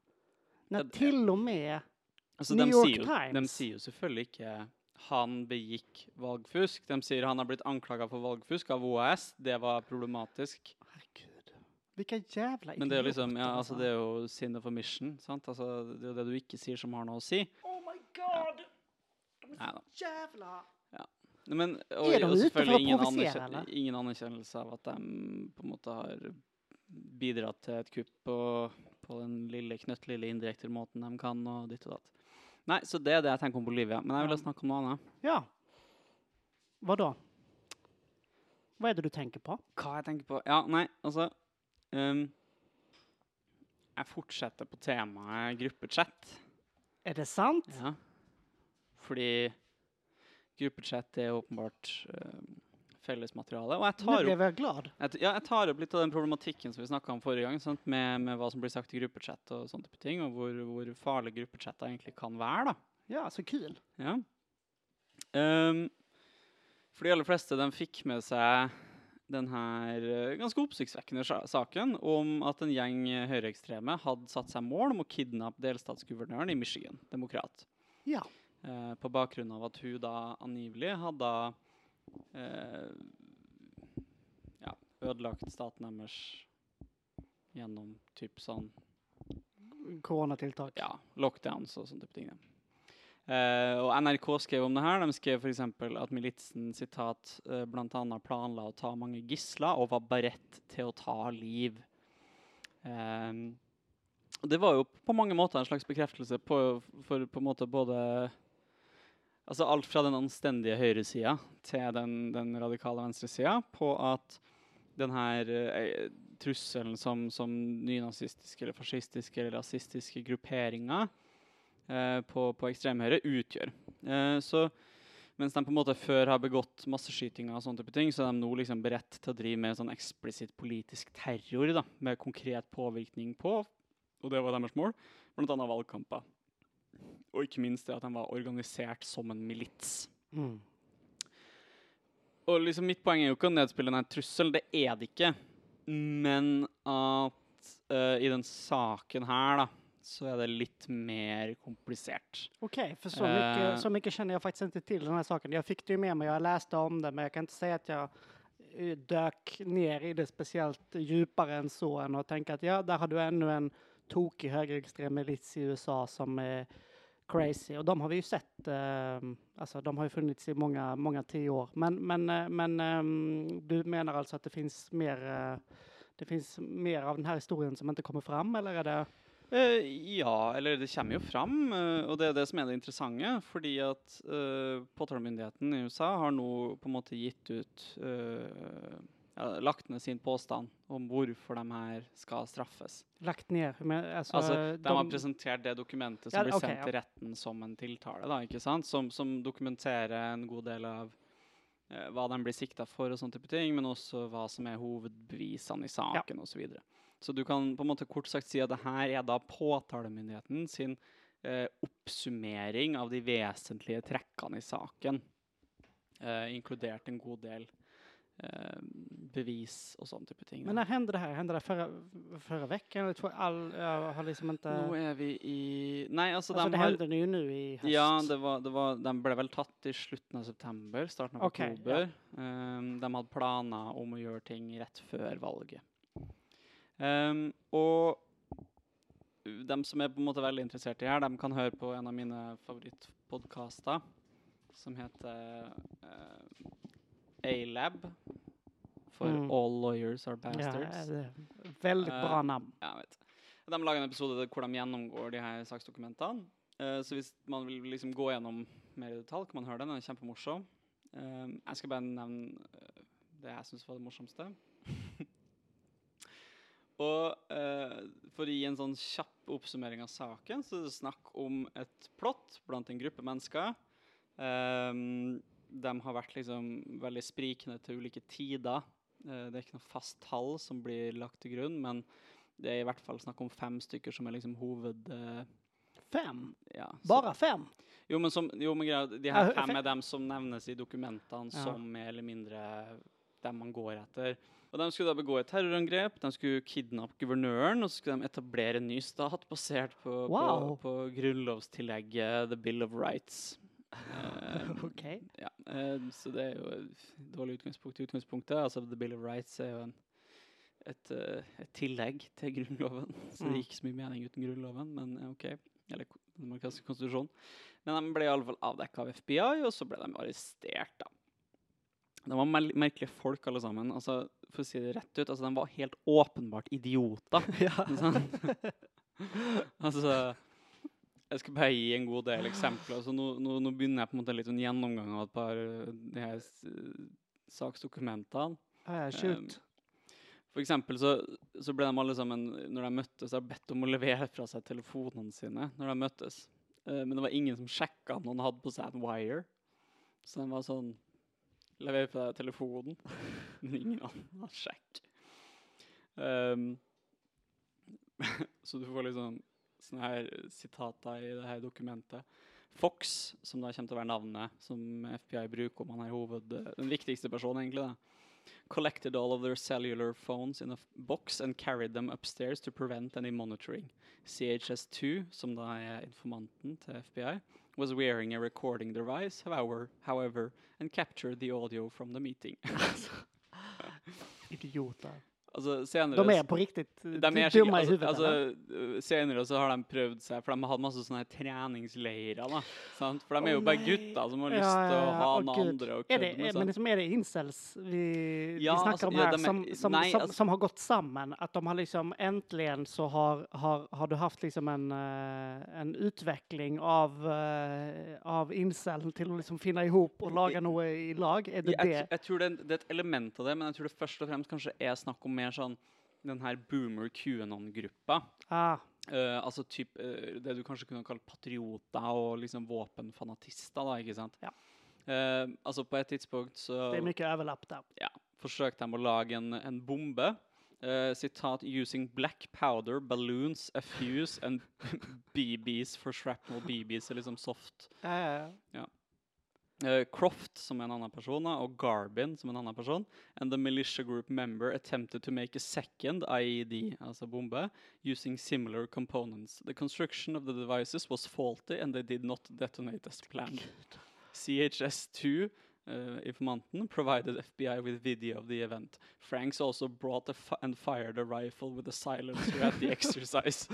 När til og med altså, New York jo, Times De sier jo selvfølgelig ikke han begikk valgfusk. De sier han har blitt anklaga for valgfusk av OAS. Det var problematisk. Herregud. Hvilke jævla Men det er, liksom, ja, altså, det er jo sinne for mission. Sant? Altså, det er jo det du ikke sier, som har noe å si. Oh my god! Ja. Jævla ja. Men, og, er de ute for å provosere, eller? Ingen anerkjennelse av at de på en måte har bidratt til et kupp på, på den lille, knøttlille indirektermåten de kan, og ditt og datt. Nei, så det er det jeg tenker om Bolivia. Men jeg vil snakke om noe annet. Ja. Hva da? Hva er det du tenker på? Hva jeg tenker på? Ja, nei, altså um, Jeg fortsetter på temaet gruppechat. Er det sant? Ja. Fordi gruppechat er åpenbart um, fellesmateriale. Og jeg tar, opp, glad. jeg, ja, jeg tar opp litt av den problematikken som vi snakka om forrige gang, sant? Med, med hva som blir sagt i gruppechat og sånne type ting, og hvor, hvor farlig gruppechatter egentlig kan være. da. Ja, så kul. Ja. Um, for de aller fleste de fikk med seg denne eh, ganske oppsiktsvekkende saken om at en gjeng høyreekstreme hadde satt seg mål om å kidnappe delstatsguvernøren i Michigan, demokrat. Ja. Eh, på bakgrunn av at hun da angivelig hadde ja, ødelagt staten deres gjennom typ sånn Koronatiltak. ja, lockdowns og sånne type ting. ja. Eh, og NRK skrev om det her. De skrev f.eks. at militsen sitat, uh, bl.a. planla å ta mange gisler og var beredt til å ta liv. Ehm, det var jo på mange måter en slags bekreftelse på, for på en måte både Altså alt fra den anstendige høyresida til den, den radikale venstresida på at den her eh, trusselen som, som nynazistiske eller fascistiske eller rasistiske grupperinger eh, på, på ekstremhøyre utgjør. Eh, så mens de på en måte før har begått masseskytinger og sånne type ting, så er de nå liksom beredt til å drive med sånn eksplisitt politisk terror da, med konkret påvirkning på, og det var deres mål, bl.a. valgkamper. Og ikke minst det at de var organisert som en milits. Mm. Og liksom mitt poeng er jo ikke å nedspille denne trusselen, det er det ikke. Men at uh, i den saken her, da, så er det litt mer komplisert. OK, for så mye, mycket, så mycket kjenner jeg faktisk ikke til denne saken. Jeg fikk det jo med meg, jeg leste om det, men jeg kan ikke si at jeg døk dök ner i det spesielt dypere enn så enn å tenke at ja, der har du enda en tokig högerextrem milits i USA som är crazy. Och de har vi ju sett, eh, alltså de har ju funnits i många, många tio år. Men, men, eh, men eh, du menar alltså att det finns mer, eh, det finns mer av den här historien som inte kommer fram, eller är det? Eh, ja, eller det kommer jo fram, eh, og det er det som er det interessante. Fordi at uh, påtalemyndigheten i USA har nå på en måte gitt ut eh, Lagt ned sin påstand om hvorfor de her skal straffes. Lagt ned? Men, altså, Altså, de, har presentert det dokumentet som Ja, blir okay, sendt ja. til retten som en tiltale, da, ikke sant? Som, som dokumenterer en god del av eh, hva de blir sikta for, og sånne type ting, men også hva som er hovedbevisene i saken og Så, videre. så du kan på en måte kort sagt si at det her er da påtalemyndigheten sin eh, oppsummering av de vesentlige trekkene i saken, eh, inkludert en god del eh, bevis og sånne type ting. Men när hände det här? Hände det förra, förra veckan? Jag, tror all, jag har liksom inte... Nå er vi i Nei, altså, alltså, de det har hände ju nu i höst. Ja, det var, det var, de ble vel tatt i slutten av september, starten av Ok, ja. oktober. Um, de hadde planer om å gjøre ting rett før valget. Um, og de som er på en måte veldig interessert i her, de kan høre på en av mine favorittpodkaster, som heter uh, A-Lab. For Mm. All Lawyers Are Ja, Bastards. det är väldigt Eh, bra namn. Ja, vet. De lager en episode hvor de gjennomgår de her saksdokumentene. Uh, så hvis man vil liksom gå gjennom mer i detalj, kan man høre den. Den er kjempemorsom. Uh, jeg skal bare nevne eh, det jeg syns var det morsomste. Og eh, for å gi en sånn kjapp oppsummering av saken, så er det snakk om et plott blant en gruppe mennesker. Um, de har vært liksom veldig sprikende til ulike tider. Eh, det er ikke noe fast tall som blir lagt til grunn, men det er i hvert fall snakk om fem stykker som er liksom hoved... eh, Fem? ja, Bare fem? jo, men, som, jo, men greia, de her fem er dem som nevnes i dokumentene Ja. som mer eller mindre dem man går etter. Og De skulle da begå et terrorangrep, de skulle kidnappe guvernøren, og så skulle de etablere en ny stat basert på, Wow. på, på grunnlovstillegget The Bill of Rights. Eh, Okej. ja, eh, så det er jo et dårlig utgangspunkt i utgangspunktet. Altså, The Bill of Rights er jo en, et, eh, et tillegg til Grunnloven. Så Mm. det gir ikke så mye mening uten Grunnloven, men OK. Eller den amerikanske konstitusjonen. Men de ble i alle fall avdekka av FBI, og så ble de arrestert, da. De var merkelige folk, alle sammen. Altså, for å si det rett ut, altså, de var helt åpenbart idioter. Ja. Altså Jeg skal bare gi en god del eksempler. Altså, nå, nå, nå begynner jeg på en måte litt en gjennomgang av et par uh, de her s- saksdokumentene. Uh, shoot. For eksempel så, så ble de alle sammen, når de møttes, har bedt om å levere fra seg telefonene sine når de møttes. Eh, men det var ingen som sjekka om noen hadde på seg en wire. Så de var sånn Lever på deg telefonen, men ingen annen sjekker. Um, så du får liksom sånne her sitater i det her dokumentet. Fox, som da kommer til å være navnet som FBI bruker om han er hoved, den viktigste personen, egentlig. da. Collected all of their cellular phones in a box and carried them upstairs to prevent any monitoring. CHS2, som da er informanten til FBI, was wearing a recording device, however, however and captured the audio from the meeting. Idioter. Altså, senere, De er på riktig de er dumma altså, altså, øh, senere så har de prøvd seg, for de har hatt masse sånne treningsleirer. da, sant? For de er jo jo bare gutter som har Ja, lyst til ja, å ha oh, noen andre Er det, er, men liksom, er det incels vi, Ja, vi snakker altså, om ja, her, de er- som, som, nei, som, altså- som har gått sammen? At de har liksom Endelig så har, har, har du haft liksom en, eh, en utvikling av, uh, av incel til å liksom finne ihop og lage noe i lag? Er det jeg, det? Jeg, jeg tror det, det er et element av det, men jeg tror det først og fremst kanskje er snakk om mer sånn den her boomer QAnon-gruppa. Ah, Uh, altså typ, uh, det du kanskje kunne kalt patrioter og liksom våpenfanatister, da, ikke sant? Ja. Uh, altså på et tidspunkt så det er mye overlapp der. ja, forsøkte de å lage en, en bombe. Sitat 'using black powder, balloons, a fuse and BBs for shrapnel BBs', liksom soft. Ja, Ja, ja, ja. Eh, Croft, som er en annen person, og Garbin, som er en annen person, and the militia group member attempted to make a second IED, altså bombe, using similar components. The construction of the devices was faulty, and they did not detonate as planned. CHS2, uh, informanten, provided FBI with video of the event. Franks also brought and fired a rifle with a silencer at the exercise.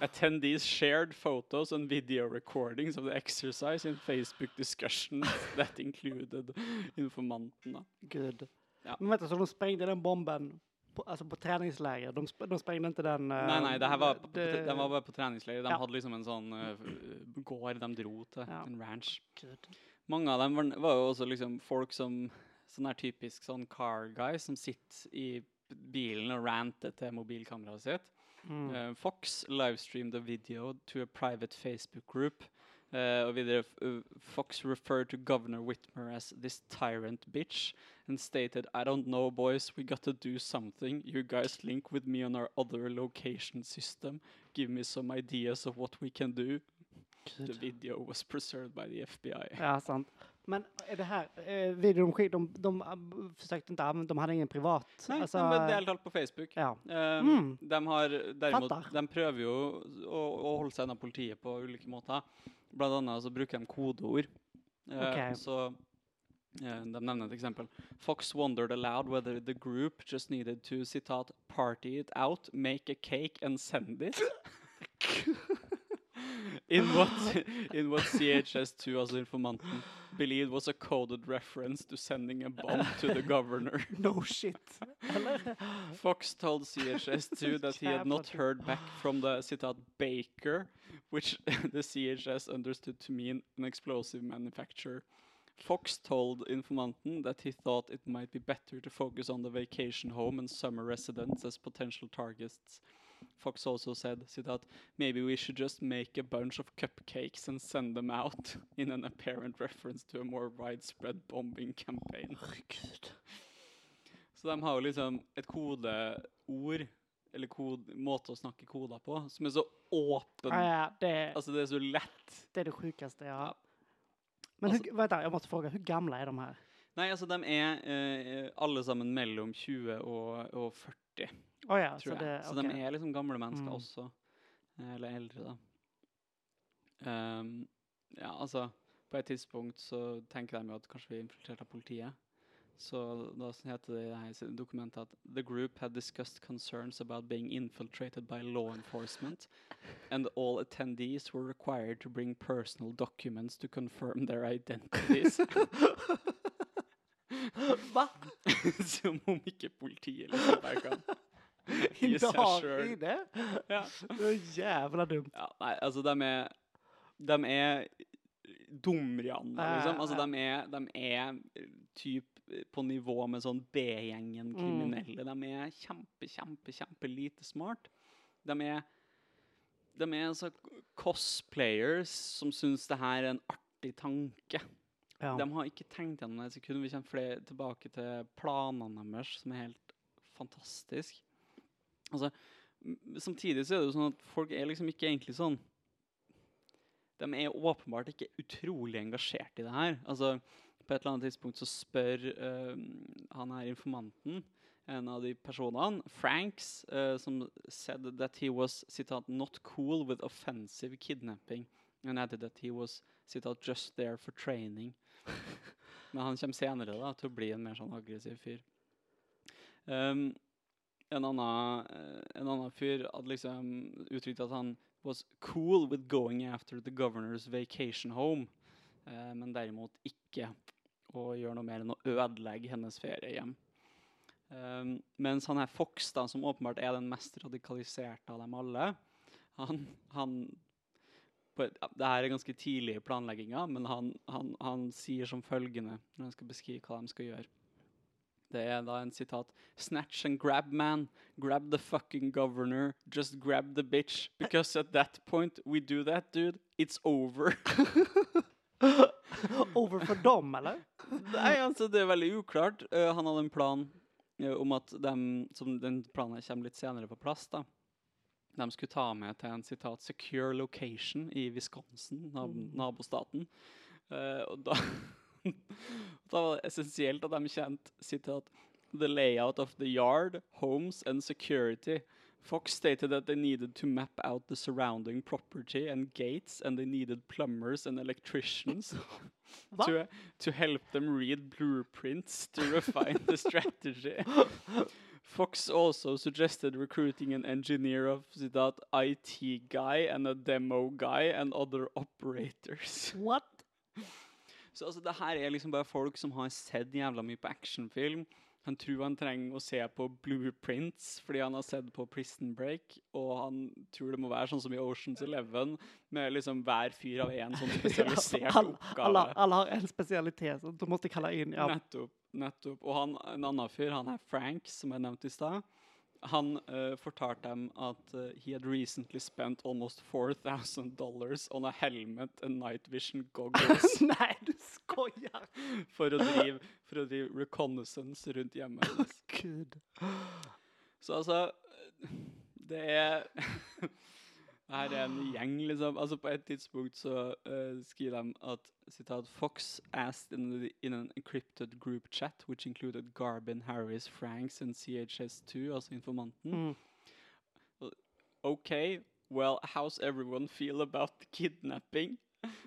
Attendees shared photos and video recordings of the exercise in Facebook discussions that included informanten. Good. Ja. Men vet du, så de sprengte den bomben på, altså på treningsleir. De, sp de sprengte ikke den... uh, Nei, nei, det her var, det- de var bare på treningsleir. De Ja. hadde liksom en sånn uh, gård de dro til, Ja. en ranch. Gud. Mange av dem var, var jo også liksom folk som Sånn er typisk sånn car guy som sitter i bilen og ranter til mobilkameraet sitt. Mm. Uh, Fox livestreamed a video to a private Facebook group. Uh, og videre, uh, Fox referred to Governor Whitmer as this tyrant bitch and stated, I don't know, boys, we got to do something. You guys link with me on our other location system. Give me some ideas of what we can do. The video was preserved by the FBI. Ja, sant. Men är det här, eh, videon de, de, de eh, försökte inte använda, de hade ingen privat. Nei, alltså, de delte alt på Facebook. Ja. Um, Mm. de, har derimot, Fattar. de prøver jo å, å holde seg unna politiet på ulike måter. Blant annet så bruker de kodeord. Ok. Så uh, de nevner et eksempel. Fox wondered aloud whether the group just needed to citat, party it out, make a cake and send it. in what in what CHS2, altså informanten, believed was a coded reference to sending a bomb to the governor. No shit. Fox told CHS2 that he had not heard back from the citat baker, which the CHS understood to mean an explosive manufacturer. Fox told informanten that he thought it might be better to focus on the vacation home and summer residents as potential targets. Fox also said, citat, maybe we should just make a bunch of cupcakes and send them out in an apparent reference to a more widespread bombing campaign. Så de har jo liksom et kodeord, eller kode, måte å snakke koder på, som er så åpen. Ja, ja, det, Altså, det er så lett. det er det sjukeste, ja. Ja. Men Alltså- vet jeg, jeg måtte spørre, hvor gamle er de her? Nei, altså, de er eh, alle sammen mellom 20 og, og 40, Oh, ja, tror så jeg. det, Så de er liksom gamle mennesker Mm. også. eh, Eller eldre, da. Um, ja, altså På et tidspunkt så tenker de jo at kanskje vi er infiltrert av politiet. Så da heter det i dette dokumentet at The group had discussed concerns about being infiltrated by law enforcement, and all attendees were required to bring personal documents to confirm their identities. Hva? Som om ikke politiet liksom bare kan i det? Ja. Det är jävla dumt. Ja, nei, altså, de er De er dumrianer, Ja, liksom. Altså, de er, de er eh, typ eh, på nivå med sånn B-gjengen Mm. kriminelle. De er kjempe, kjempe, kjempe lite smart. De er De er altså cosplayers som syns det her er en artig tanke. Ja. De har ikke tenkt gjennom det et sekund. Vi kommer tilbake til planene deres, som er helt fantastisk. Altså, samtidig så er det jo sånn at folk er liksom ikke egentlig sånn De er åpenbart ikke utrolig engasjert i det her. Altså, på et eller annet tidspunkt så spør uh, han her informanten, en av de personene, Franks, uh, som said that he was citat, 'not cool with offensive kidnapping', and added that he was citat, 'just there for training'. Men han kommer senere da, til å bli en mer sånn aggressiv fyr. Um, en, annen, eh, en annen fyr hadde liksom uttrykt at han was cool with going after the governor's vacation home, eh, men derimot ikke å gjøre noe mer enn å ødelegge hennes feriehjem. Um, mens han her Fox, da, som åpenbart er den mest radikaliserte av dem alle, han, han på, Det her er ganske tidlig i planlegginga, men han, han, han sier som følgende når han skal beskrive hva de skal gjøre. Det er da en sitat. Snatch and grab, man. Grab the fucking governor. Just grab the bitch. Because at that point we do that, dude. It's over. Over for dem, eller? Nei, altså, det er veldig uklart. Uh, han hadde en plan uh, om at dem, som den planen kommer litt senere på plass, da. De skulle ta med til en sitat 'secure location' i Wisconsin, nab Mm. nabostaten. Uh, og da, da var det essensielt at de kjente sitat 'the layout of the yard, homes and security'. Fox stated that they needed to map out the surrounding property and gates, and they needed plumbers and electricians to, to help them read blueprints to refine the strategy. Fox also suggested recruiting an engineer of that IT guy and a demo guy and other operators. What? Så altså, det her er liksom bare folk som har sett jævla mye på actionfilm. Han tror han trenger å se på blueprints fordi han har sett på Prison Break, og han tror det må være sånn som i Oceans Eleven, med liksom hver fyr av en sånn spesialisert alla, oppgave. Alle, alle, har en spesialitet, så du måtte kalle inn. Ja. Nettopp. nettopp. Og han, en annen fyr, han er Frank, som jeg nevnte i stad. Han uh, fortalte dem at uh, he had recently spent almost 4000 dollars on a helmet and night vision goggles Nei, du skoier! for å drive, for å drive reconnaissance rundt hjemmet hennes. Gud. Så altså Det er her er en gjeng, liksom. Altså På et tidspunkt så uh, skriver de at citat, Fox asked in, the, in an encrypted group chat, which included Garbin, Harris, Franks and CHS2, altså informanten. Mm. Okay, well, how's everyone feel about the kidnapping?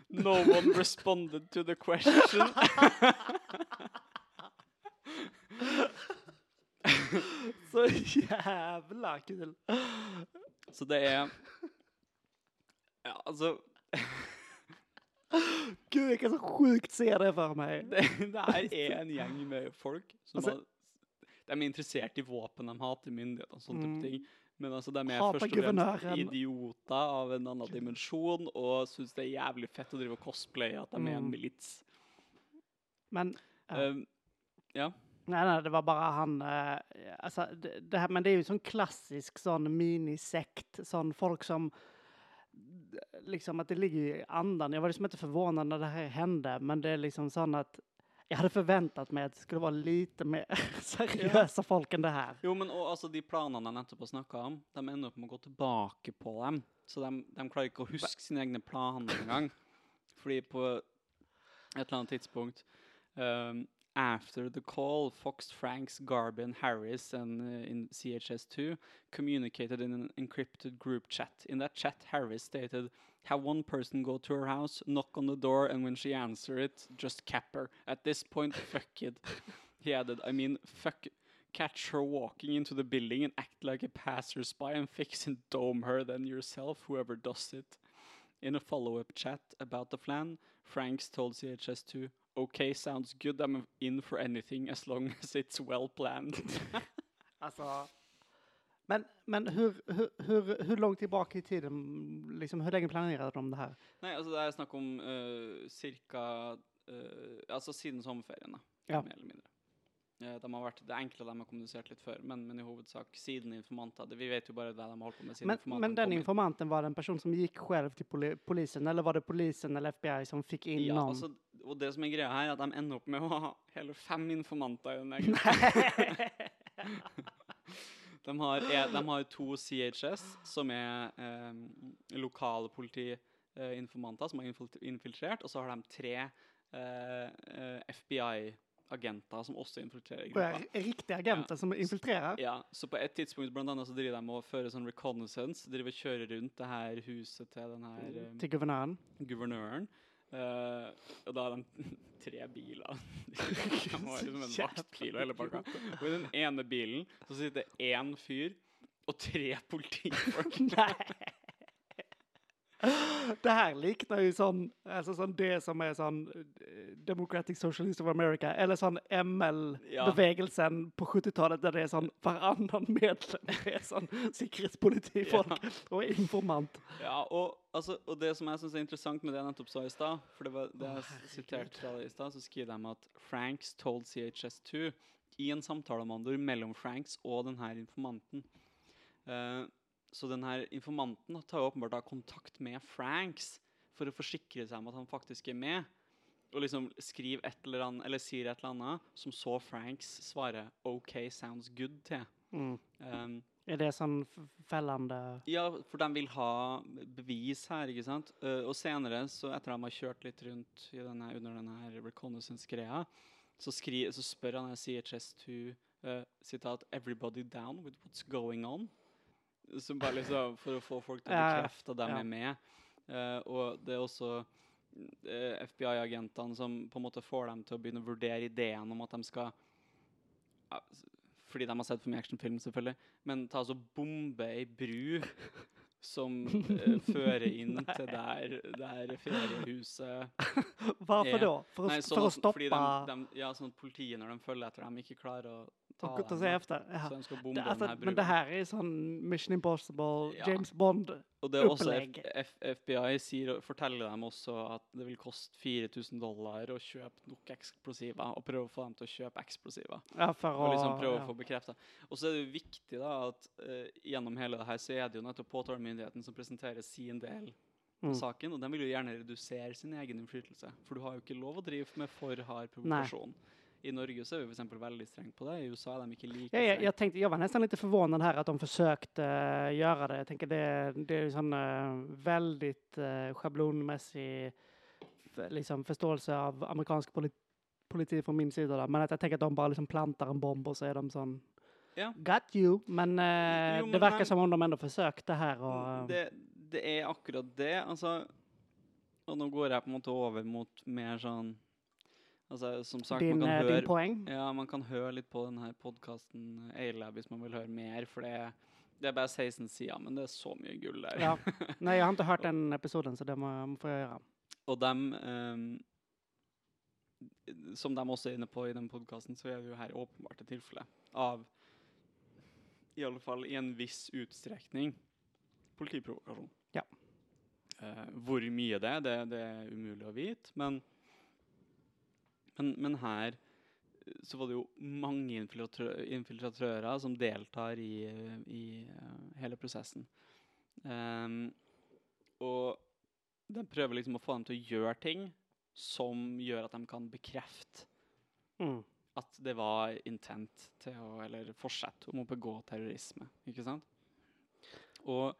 No one responded to the question. Så jævla kul. Så det er Ja, altså Gud, jeg kan så sjukt se det for meg. det, det her er en gjeng med folk som Altså- har, De er interessert i våpen, de hater myndigheter og sånne Mm. type ting. Men altså, de er først og fremst idioter av en annen dimensjon og syns det er jævlig fett å drive og cosplaye at de er en Mm. milits. Men, ja. Um, ja. Nei, nei, det var bare han. uh, Altså, det, det men det er jo sånn klassisk sånn minisekt, sånn folk som liksom att det ligger i andan. Jag var liksom inte förvånad när det här hände, men det är liksom sånn at jeg hadde forventet meg at det skulle være lite mer seriösa folk enn det her. Jo, men og, altså, de planene jeg nettopp snakka om, de ender opp med å gå tilbake på dem. Så de, de klarer ikke å huske sine egne planer engang. Fordi på et eller annet tidspunkt um, After the call, Fox, Franks, Garbin, Harris, and uh, in CHS2 communicated in an encrypted group chat. In that chat, Harris stated, "Have one person go to her house, knock on the door, and when she answer it, just cap her. At this point, fuck it." He added, "I mean, fuck." Catch her walking into the building and act like a passerby and fix and dome her, then yourself, whoever does it. In a follow up chat about the plan, Franks told CHS2, Okay, sounds good. I'm in for anything as long as it's well planned. altså men men hur, hur, hur, hur långt tilbake i tiden, liksom, hur länge planerade de det her? Nei, altså det er snakk om uh, cirka uh, Altså siden sommerferien, da. Ja. Mer eller mindre. Eh, de har vært, det enkelte av dem har kommunisert litt før, men, men i hovedsak siden informanter. Det, vi vet jo bare hva de har holdt på med siden Men, informanten men den inn. informanten var det en person som gikk selv til poli polisen eller var det polisen eller FBI som fick in Ja, navn? altså, og det som er greia her, er at de ender opp med å ha hele fem informanter i den egen. De har, e- de har to CHS, som er eh, lokale politiinformanter som har infiltrert, og så har de tre eh, eh, FBI-agenter som også infiltrerer gruppa. riktige agenter som infiltrerer. Ja, så på et tidspunkt blant annet så driver de og fører sånn reconnaissance, driver og kjører rundt det her huset til den her eh, Til guvernøren. guvernøren. Eh, og da er de tre biler. det har liksom en vaktbil og hele pakka. Og i den ene bilen så sitter én fyr og tre politifolk. Nei. Det her likner jo sånn, altså sånn det som er sånn eh, Democratic Socialist of America, eller sånn ML-bevegelsen på 70-tallet, der det er sånn hverandre medlem er sånn sikkerhetspolitifolk og informant. Ja, og, altså, og det som jeg syns er interessant med det jeg nettopp sa i stad, for det var det jeg siterte fra det i stad, så skriver de at Franks told CHS2 i en samtale om andre mellom Franks og denne informanten. Eh, så den her informanten tar jo åpenbart da kontakt med Franks for å forsikre seg om at han faktisk er med. Og liksom skriver et eller annet, eller sier et eller annet som så Franks svarer OK, sounds good til. Mm. Um, Er det sånn fellende ja, for de vil ha bevis her, ikke sant? Uh, og senere, så etter at de har kjørt litt rundt i denne, under denne reconnaissance-greia, så, så spør han her CHS2 uh, sitat 'Everybody down with what's going on?' Så bare liksom for å få folk til å bekrefte at de er med. Uh, og det er også uh, FBI-agentene som på en måte får dem til å begynne å vurdere ideen om at de skal uh, fordi de har sett for mye actionfilm, selvfølgelig. Men ta altså bombe ei bru som eh, fører inn til der, der feriehuset Hvorfor da? For, å- Nei, for å stoppe de, de, Ja, sånn at politiet, når de følger etter dem, ikke klarer å ta å se efter? Ja. Så de skal bombe Det, altså, den her men det her er sånn Mission Impossible, Ja. James Bond Og det er også. F F FBI sier, forteller dem også at det vil koste 4000 dollar å kjøpe nok eksplosiver, og prøve å få dem til å kjøpe eksplosiver. ja, for å Og liksom prøve ja. å få bekreftet. Og så er det jo viktig da at uh, gjennom hele det her så er det jo nettopp påtalemyndigheten som presenterer sin del Mm. saken, og den vil jo gjerne redusere sin egen innflytelse. For du har jo ikke lov å drive med for hard provokasjon. I Norge så er vi eksempel veldig strenge på det. I USA er de ikke like strenge. jeg, jeg, jag, tänkte, var nesten litt forvånet her at de forsøkte uh, gjøre det. Jeg tenker det, det er en sån eh, väldigt uh, sjablonmessig liksom, forståelse av amerikansk politi, politi fra min sida. Da. Men at jeg tenker at de bare liksom planter en bomb og så er de sånn Ja. Got you! Men, uh, Jo, men- det virker som om de ennå forsøkte her. Og, det, det er akkurat det. Altså, og nå går jeg på en måte over mot mer sånn Altså, som sagt, din, man eh, kan din høre poäng. Ja, man kan høre litt på denne podkasten A-Lab hvis man vil høre mer, for det, det er bare 16 sider, men det er så mye gull der. Ja. Nei, jeg har ikke hørt den episoden så det må, må få göra. Og dem um, Som de også er inne på i den podkasten, så er det jo her åpenbart et tilfelle av I alle fall i en viss utstrekning politiprovokasjon. Ja. Uh, hvor mye det er, det, det er umulig å vite, men, men Men her eh, så var det jo mange infiltratører som deltar i, eh, i eh, hele prosessen. Um, og de prøver liksom å få dem til å gjøre ting som gjør at de kan bekrefte Mm. at det var intent til å, eller forsett om å begå terrorisme. Ikke sant? Og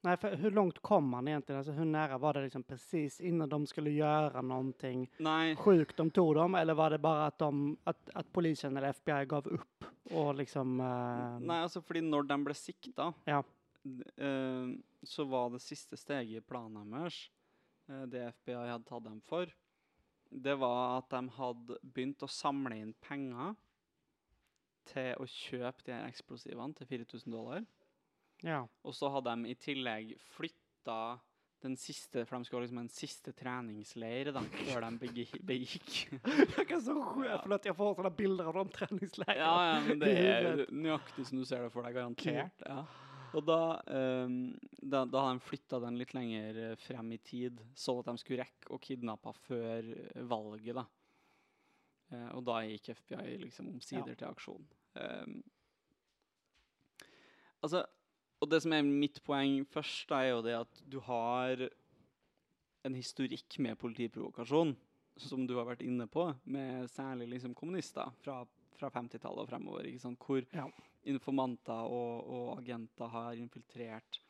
Nej, för hur långt kom han egentligen? Alltså hur nära var det liksom precis innan de skulle göra någonting Nei, sjukt de tog dem? Eller var det bara att, de, att, att polisen eller FBI gav upp? Och liksom... uh... nei, altså fordi når de ble sikta, Ja. eh, så var det siste steget i planen deres, uh, det FBI hadde tatt dem for, det var at de hadde begynt å samle inn penger til å kjøpe de eksplosivene til 4000 dollar. Ja. Og så hadde de i tillegg flytta den siste, for de skulle ha liksom en siste treningsleir da, før de begikk begikk. er ikke så sjukt, at jeg får sånne bilder av de träningslägren. ja, ja, men det er nøyaktig som du ser det for deg, garantert. Ja. Og da, um, da, da hadde de flytta den litt lenger frem i tid, så at de skulle rekke å kidnappe før valget. da. Uh, og da gikk FBI liksom omsider til aksjon. Um, altså, og det som er mitt poeng først, er jo det at du har en historikk med politiprovokasjon. som du har vært inne på, med særlig liksom kommunister fra, fra 50-tallet og fremover, hvor Ja. informanter og, og agenter har infiltrert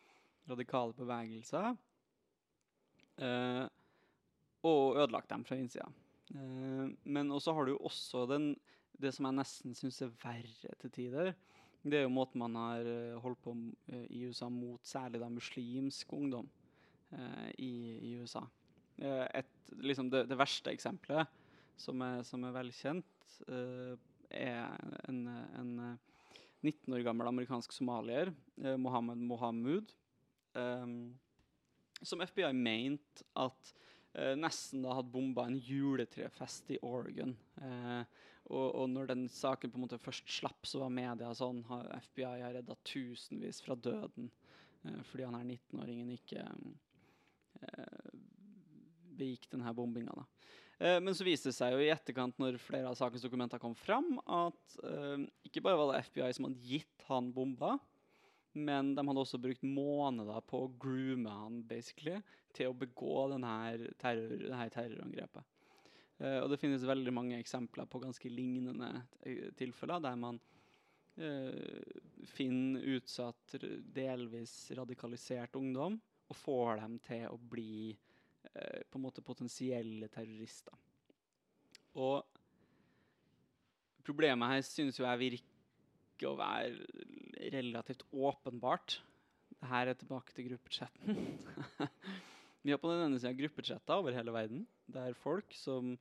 radikale bevegelser eh, og ødelagt dem fra innsida. Eh, men også har du også den, det som jeg nesten syns er verre til tider. Det er jo måten man har eh, holdt på eh, i USA mot særlig da muslimsk ungdom eh, i, i USA. Eh, et, liksom det, det verste eksempelet, som er, som er velkjent, eh, er en, en eh, 19 år gammel amerikansk somalier, eh, Mohammed Mohamud, som FBI mente at nesten da hadde bomba en juletrefest i Oregon. Eh, og, og når den saken på en måte først slapp, så var media sånn FBI har redda tusenvis fra døden eh, fordi han her 19-åringen ikke eh, begikk denne bombinga. Eh, men så viste det seg jo i etterkant, når flere av sakens dokumenter kom fram, at eh, ikke bare var det FBI som hadde gitt han bomba, men de hadde også brukt måneder på å groome han basically, til å begå denne terror, denne terrorangrepet. Uh, og det finnes veldig mange eksempler på ganske lignende eh, tilfeller der man uh, finner utsatt, delvis radikalisert ungdom og får dem til å bli uh, på en måte potensielle terrorister. Og problemet her synes jo jeg virker å være relativt åpenbart. Her er tilbake til gruppechatten. Vi har på den ene sida gruppechatter over hele verden, der folk som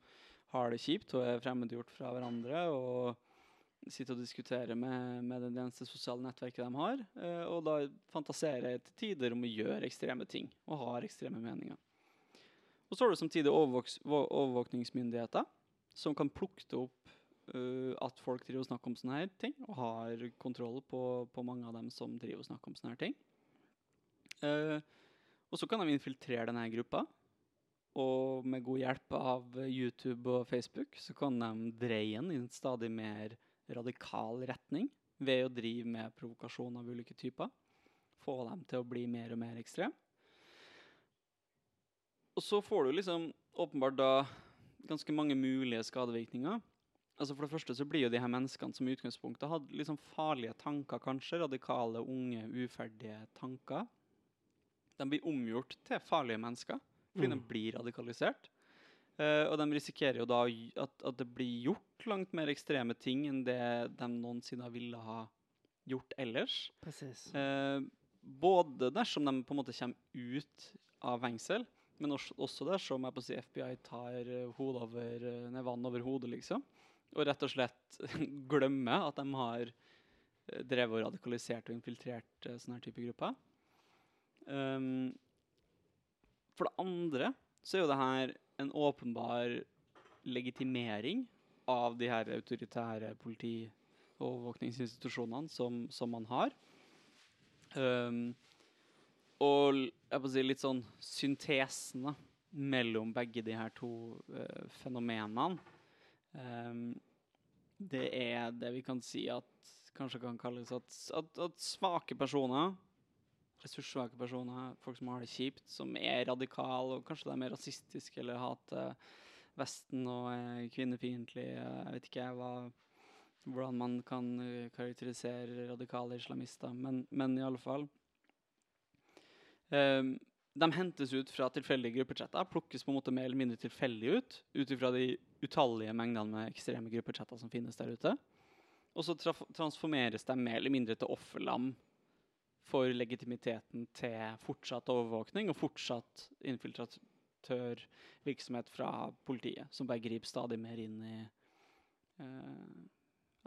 har det kjipt og er fremmedgjort fra hverandre og sitter og diskuterer med, med det eneste sosiale nettverket de har, eh, og da fantaserer jeg til tider om å gjøre ekstreme ting og har ekstreme meninger. Og så har du samtidig overvåkningsmyndigheter som kan plukke opp uh, at folk driver og snakker om sånne her ting, og har kontroll på, på mange av dem som driver og snakker om sånne her ting. Eh, og så kan de infiltrere denne gruppa, og med god hjelp av YouTube og Facebook så kan de dreie den i en stadig mer radikal retning ved å drive med provokasjon av ulike typer. Få dem til å bli mer og mer ekstrem. Og så får du liksom åpenbart da ganske mange mulige skadevirkninger. Altså For det første så blir jo de her menneskene som i utgangspunktet hadde liksom farlige tanker, kanskje, radikale, unge, uferdige tanker, de blir omgjort til farlige mennesker fordi Mm. de blir radikalisert. Uh, og de risikerer jo da at, at det blir gjort langt mer ekstreme ting enn det de noensinne ville ha gjort ellers. Eh, både dersom de på en måte kommer ut av fengsel, men også, også dersom jeg på å si, FBI tar eh, hodet over, nei, vann over hodet, liksom. Og rett og slett glemmer at de har drevet og radikalisert og infiltrert uh, sånne her type grupper. Um, for det andre så er jo det her en åpenbar legitimering av de her autoritære politi- og overvåkningsinstitusjonene som, som man har. Um, og jeg må si litt sånn syntesen da, mellom begge de her to uh, fenomenene. Um, det er det vi kan si at kanskje kan kalles at, at, at svake personer, ressurssvake personer, folk som har det kjipt, som er radikale og kanskje de er mer rasistiske eller hater Vesten og er kvinnefiendtlige, jeg vet ikke hva hvordan man kan eh, karakterisere radikale islamister, men, men i alle fall. Um, de hentes ut fra tilfeldige gruppechatter, plukkes på en måte mer eller mindre tilfeldig ut, ut ifra de utallige mengdene med ekstreme gruppechatter som finnes der ute. Og så transformeres de mer eller mindre til offerlam for legitimiteten til fortsatt overvåkning og fortsatt infiltratørvirksomhet fra politiet, som bare griper stadig mer inn i eh,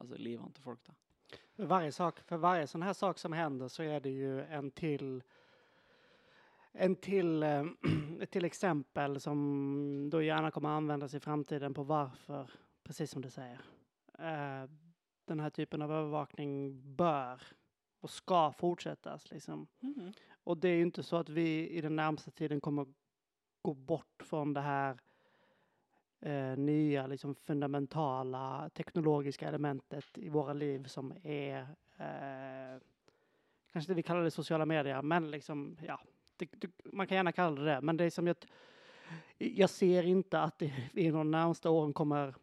altså livene til folk. da. hver sak, för varje sån här sak som händer så är det ju en till en till, eh, till exempel som då gärna kommer användas i framtiden på varför, precis som du säger, eh, den typen av övervakning bör och ska fortsättas. Liksom. Och det är ju inte så att vi i den närmsta tiden kommer gå bort från det här eh, nya liksom fundamentala teknologiska elementet i våra liv som är eh, kanske inte vi kallar det sociala medier, men liksom ja, det, det, man kan gärna kalla det det. Men det är som jag, jag ser inte att det i de närmaste åren kommer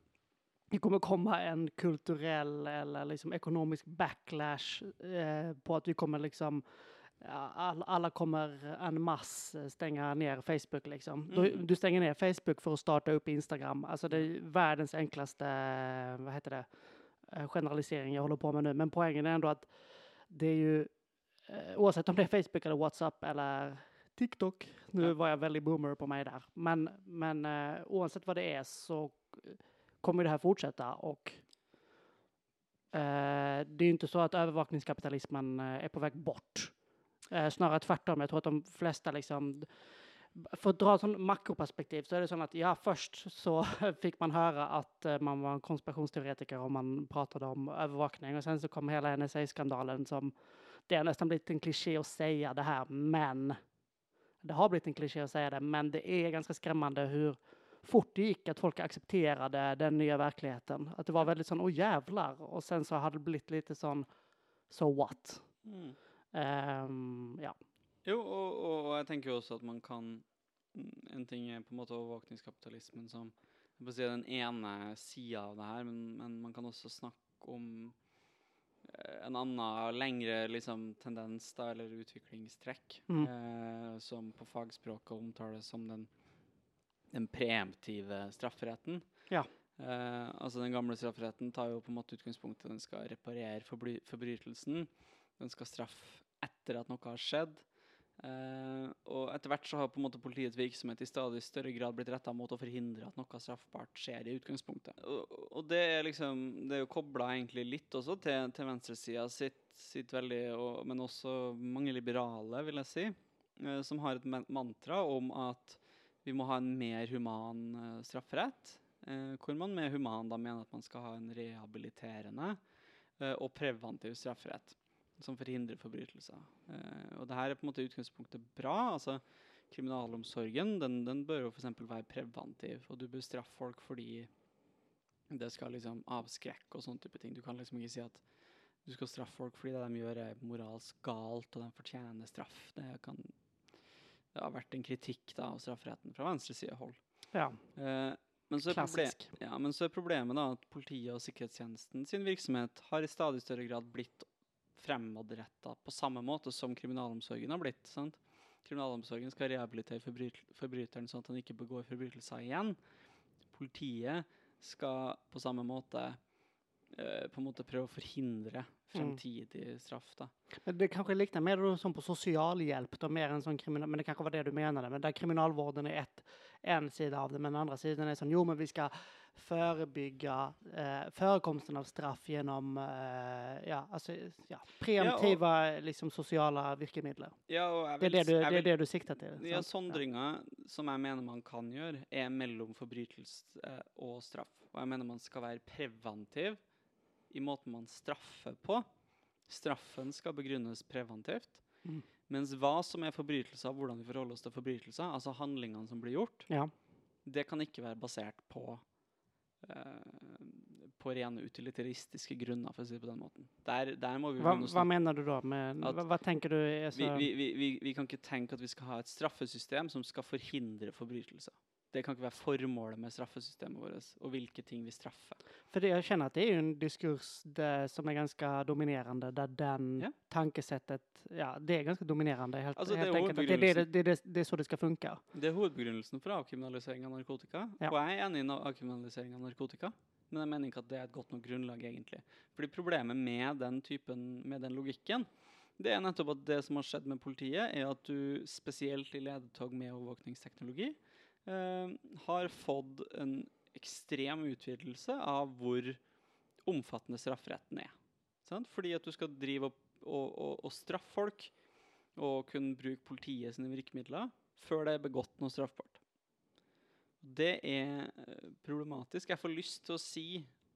det kommer komma en kulturell eller liksom ekonomisk backlash eh, på att vi kommer liksom all, alla kommer en masse stänga ner Facebook liksom. Du, Mm. du stänger ner Facebook för att starta upp Instagram. Alltså det är världens enklaste, eh, vad heter det, eh, generalisering jag håller på med nu. Men poängen är ändå att det är ju, eh, oavsett om det är Facebook eller WhatsApp eller TikTok, nu var jag väldigt boomer på mig där, men, men eh, oavsett vad det är så kommer det här fortsätta och eh, det är inte så att övervakningskapitalismen eh, är på väg bort. Eh, snarare tvärtom. Jag tror att de flesta liksom för att dra ett makroperspektiv så är det så att ja, först så fick man höra att eh, man var en konspirationsteoretiker om man pratade om övervakning och sen så kom hela NSA-skandalen som det har nästan blivit en kliché att säga det här, men det har blivit en kliché att säga det, men det är ganska skrämmande hur fort det gick att folk accepterade den nya verkligheten. Att det var väldigt sån, åh jävlar, och sen så hade det blivit lite sån, so what? Mm. Um, ja. Jo, og, og, og jeg tenker jo også at man kan mm, En ting er på en måte overvåkningskapitalismen som si, den ene sida av det her, men, men man kan også snakke om eh, en annen lengre liksom, tendens da, eller utviklingstrekk, Mm. eh, som på fagspråket omtales som den, den preemptive strafferetten. Ja. Eh, altså Den gamle strafferetten tar jo på en måte utgangspunktet den skal reparere forbry forbrytelsen. Den skal straffe etter at noe har skjedd. Eh, og etter hvert så har på en måte politiets virksomhet i stadig større grad blitt retta mot å forhindre at noe straffbart skjer i utgangspunktet. Og, og det er liksom Det er jo kobla egentlig litt også til, til venstresida sitt, sitt veldig og, Men også mange liberale, vil jeg si, eh, som har et mantra om at vi må ha en mer human eh, strafferett. Eh, hvor man med human da mener at man skal ha en rehabiliterende eh, og preventiv strafferett som forhindrer forbrytelser. Eh, og det her er på en måte utgangspunktet bra. altså Kriminalomsorgen den, den bør jo f.eks. være preventiv, og du bør straffe folk fordi det skal liksom avskrekke og sånne type ting. Du kan liksom ikke si at du skal straffe folk fordi det de gjør er moralsk galt, og de fortjener straff. Det, kan, det har vært en kritikk da av strafferetten fra venstresidehold. ja. Eh, men så Klassisk. ja, men så er problemet da at politiet og sikkerhetstjenesten sin virksomhet har i stadig større grad blitt fremadretta på samme måte som kriminalomsorgen har blitt. sant? Kriminalomsorgen skal rehabilitere forbryt forbryteren sånn at han ikke begår forbrytelser igjen. Politiet skal på samme måte på en måte prøve å forhindre fremtidig straff. da. Men det kanskje likner mer sånn på sosialhjelp, da, mer enn sånn kriminal, men det kanskje var det du menade, men der kriminalvården er ett, en side av det, men den andre siden er sånn jo men vi skal forebygge eh, forekomsten av straff gjennom eh, ja, altså, ja, preventiva liksom, sosiale virkemidler. Ja, og jeg Det er det du, jeg det, er det du sikter til? Sant? Ja? Sondringa som jeg mener man kan gjøre, er mellom forbrytelse eh, og straff. Og jeg mener man skal være preventiv i måten man straffer på. Straffen skal begrunnes preventivt. Mm. Mens hva som er forbrytelser, hvordan vi forholder oss til forbrytelser, altså handlingene som blir gjort, Ja. det kan ikke være basert på eh, på rene utilitaristiske grunner, for å si det på den måten. Der, der må vi hva, hva menar du da? Med, hva, vad tänker du? Vi, vi, vi, vi kan ikke tenke at vi skal ha et straffesystem som skal forhindre forbrytelser. Det kan ikke være formålet med straffesystemet vårt, og hvilke ting vi straffer. For jeg kjenner at det er en diskurs det, som er ganske dominerende, der den Ja. tankesettet ja, det er ganske dominerende, helt, altså, helt enkelt. Det, er, det, det, är så det skal funke. Det er hovedbegrunnelsen for avkriminalisering av narkotika. Ja. Og jeg er enig i avkriminalisering av narkotika, men jeg mener ikke at det er et godt nok grunnlag, egentlig. Fordi problemet med den typen, med den logikken, det er nettopp at det som har skjedd med politiet, er at du spesielt i ledetog med overvåkningsteknologi har fått en ekstrem utvidelse av hvor omfattende strafferetten er. Sant? Fordi at du skal drive opp og, og, og straffe folk og kunne bruke politiet sine virkemidler før det er begått noe straffbart. Det er eh, problematisk. Jeg får lyst til å si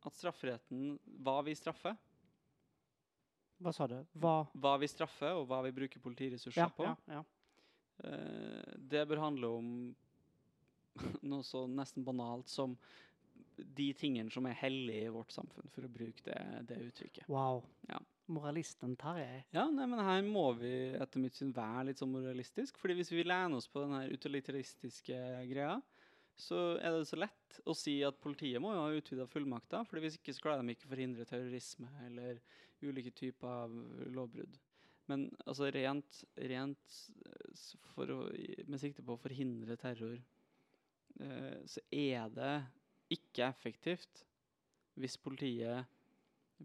at strafferetten, hva vi straffer, Hva sa du? Hva, hva vi straffer og hva vi bruker politiressurser Ja, på, ja, ja. eh, det bør handle om noe så nesten banalt som de tingene som er hellige i vårt samfunn, for å bruke det, det uttrykket. Wow. Ja. moralisten Tarjei. Ja, nei, men her må vi etter mitt syn være litt sånn moralistisk. fordi hvis vi lener oss på den her utilitaristiske greia, så er det så lett å si at politiet må jo ha utvida fullmakter. For hvis ikke så klarer de ikke å forhindre terrorisme eller ulike typer av lovbrudd. Men altså rent, rent for å, med sikte på å forhindre terror, så er det ikke effektivt hvis politiet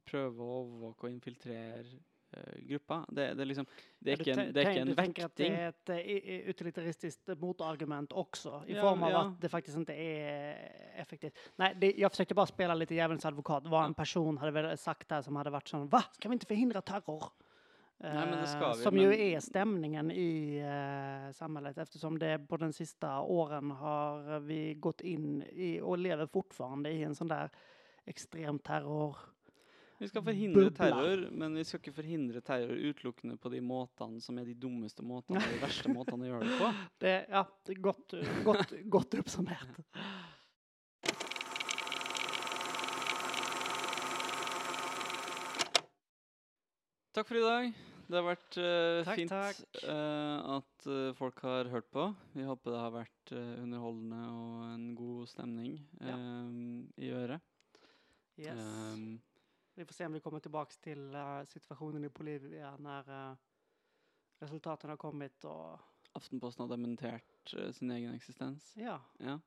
prøver å overvåke og infiltrere eh, gruppa. Det, det liksom Det er ikke en, det er ikke en du tenker at. Det er et eh, utilitaristiskt motargument også, i Ja, form av ja. at det faktisk ikke er effektivt. Nei, det, forsøkte bare å spille litt djevelens advokat. Hva en person hadde sagt der som hadde vært sånn Hva? Skal vi ikke forhindre terror? Nej, Eh, vi, som ju men- är stämningen i eh, samhället eftersom det på den sista åren har vi gått in i och lever fortfarande i en sån där extrem terror. Vi skal forhindre terror, men vi skal ikke forhindre terror utelukkende på de måtene som er de dummeste måtene, de verste måtene å gjøre det på. Det, ja, det godt, godt gott, Takk for i dag. Det har vært uh, Takk, fint takk. Uh, at uh, folk har hørt på. Vi håper det har vært underholdende og en god stemning Ja. i øret. Yes. Um, Vi får se om vi kommer tilbake til situasjonen situationen i Bolivia når resultatene resultaten har kommet. og... Aftenposten har dementert sin egen eksistens. ja, Ja,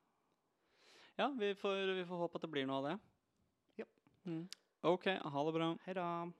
ja vi, får, vi får håpe at det blir noe av det. Ja. Mm. OK, ha det bra. Hei då.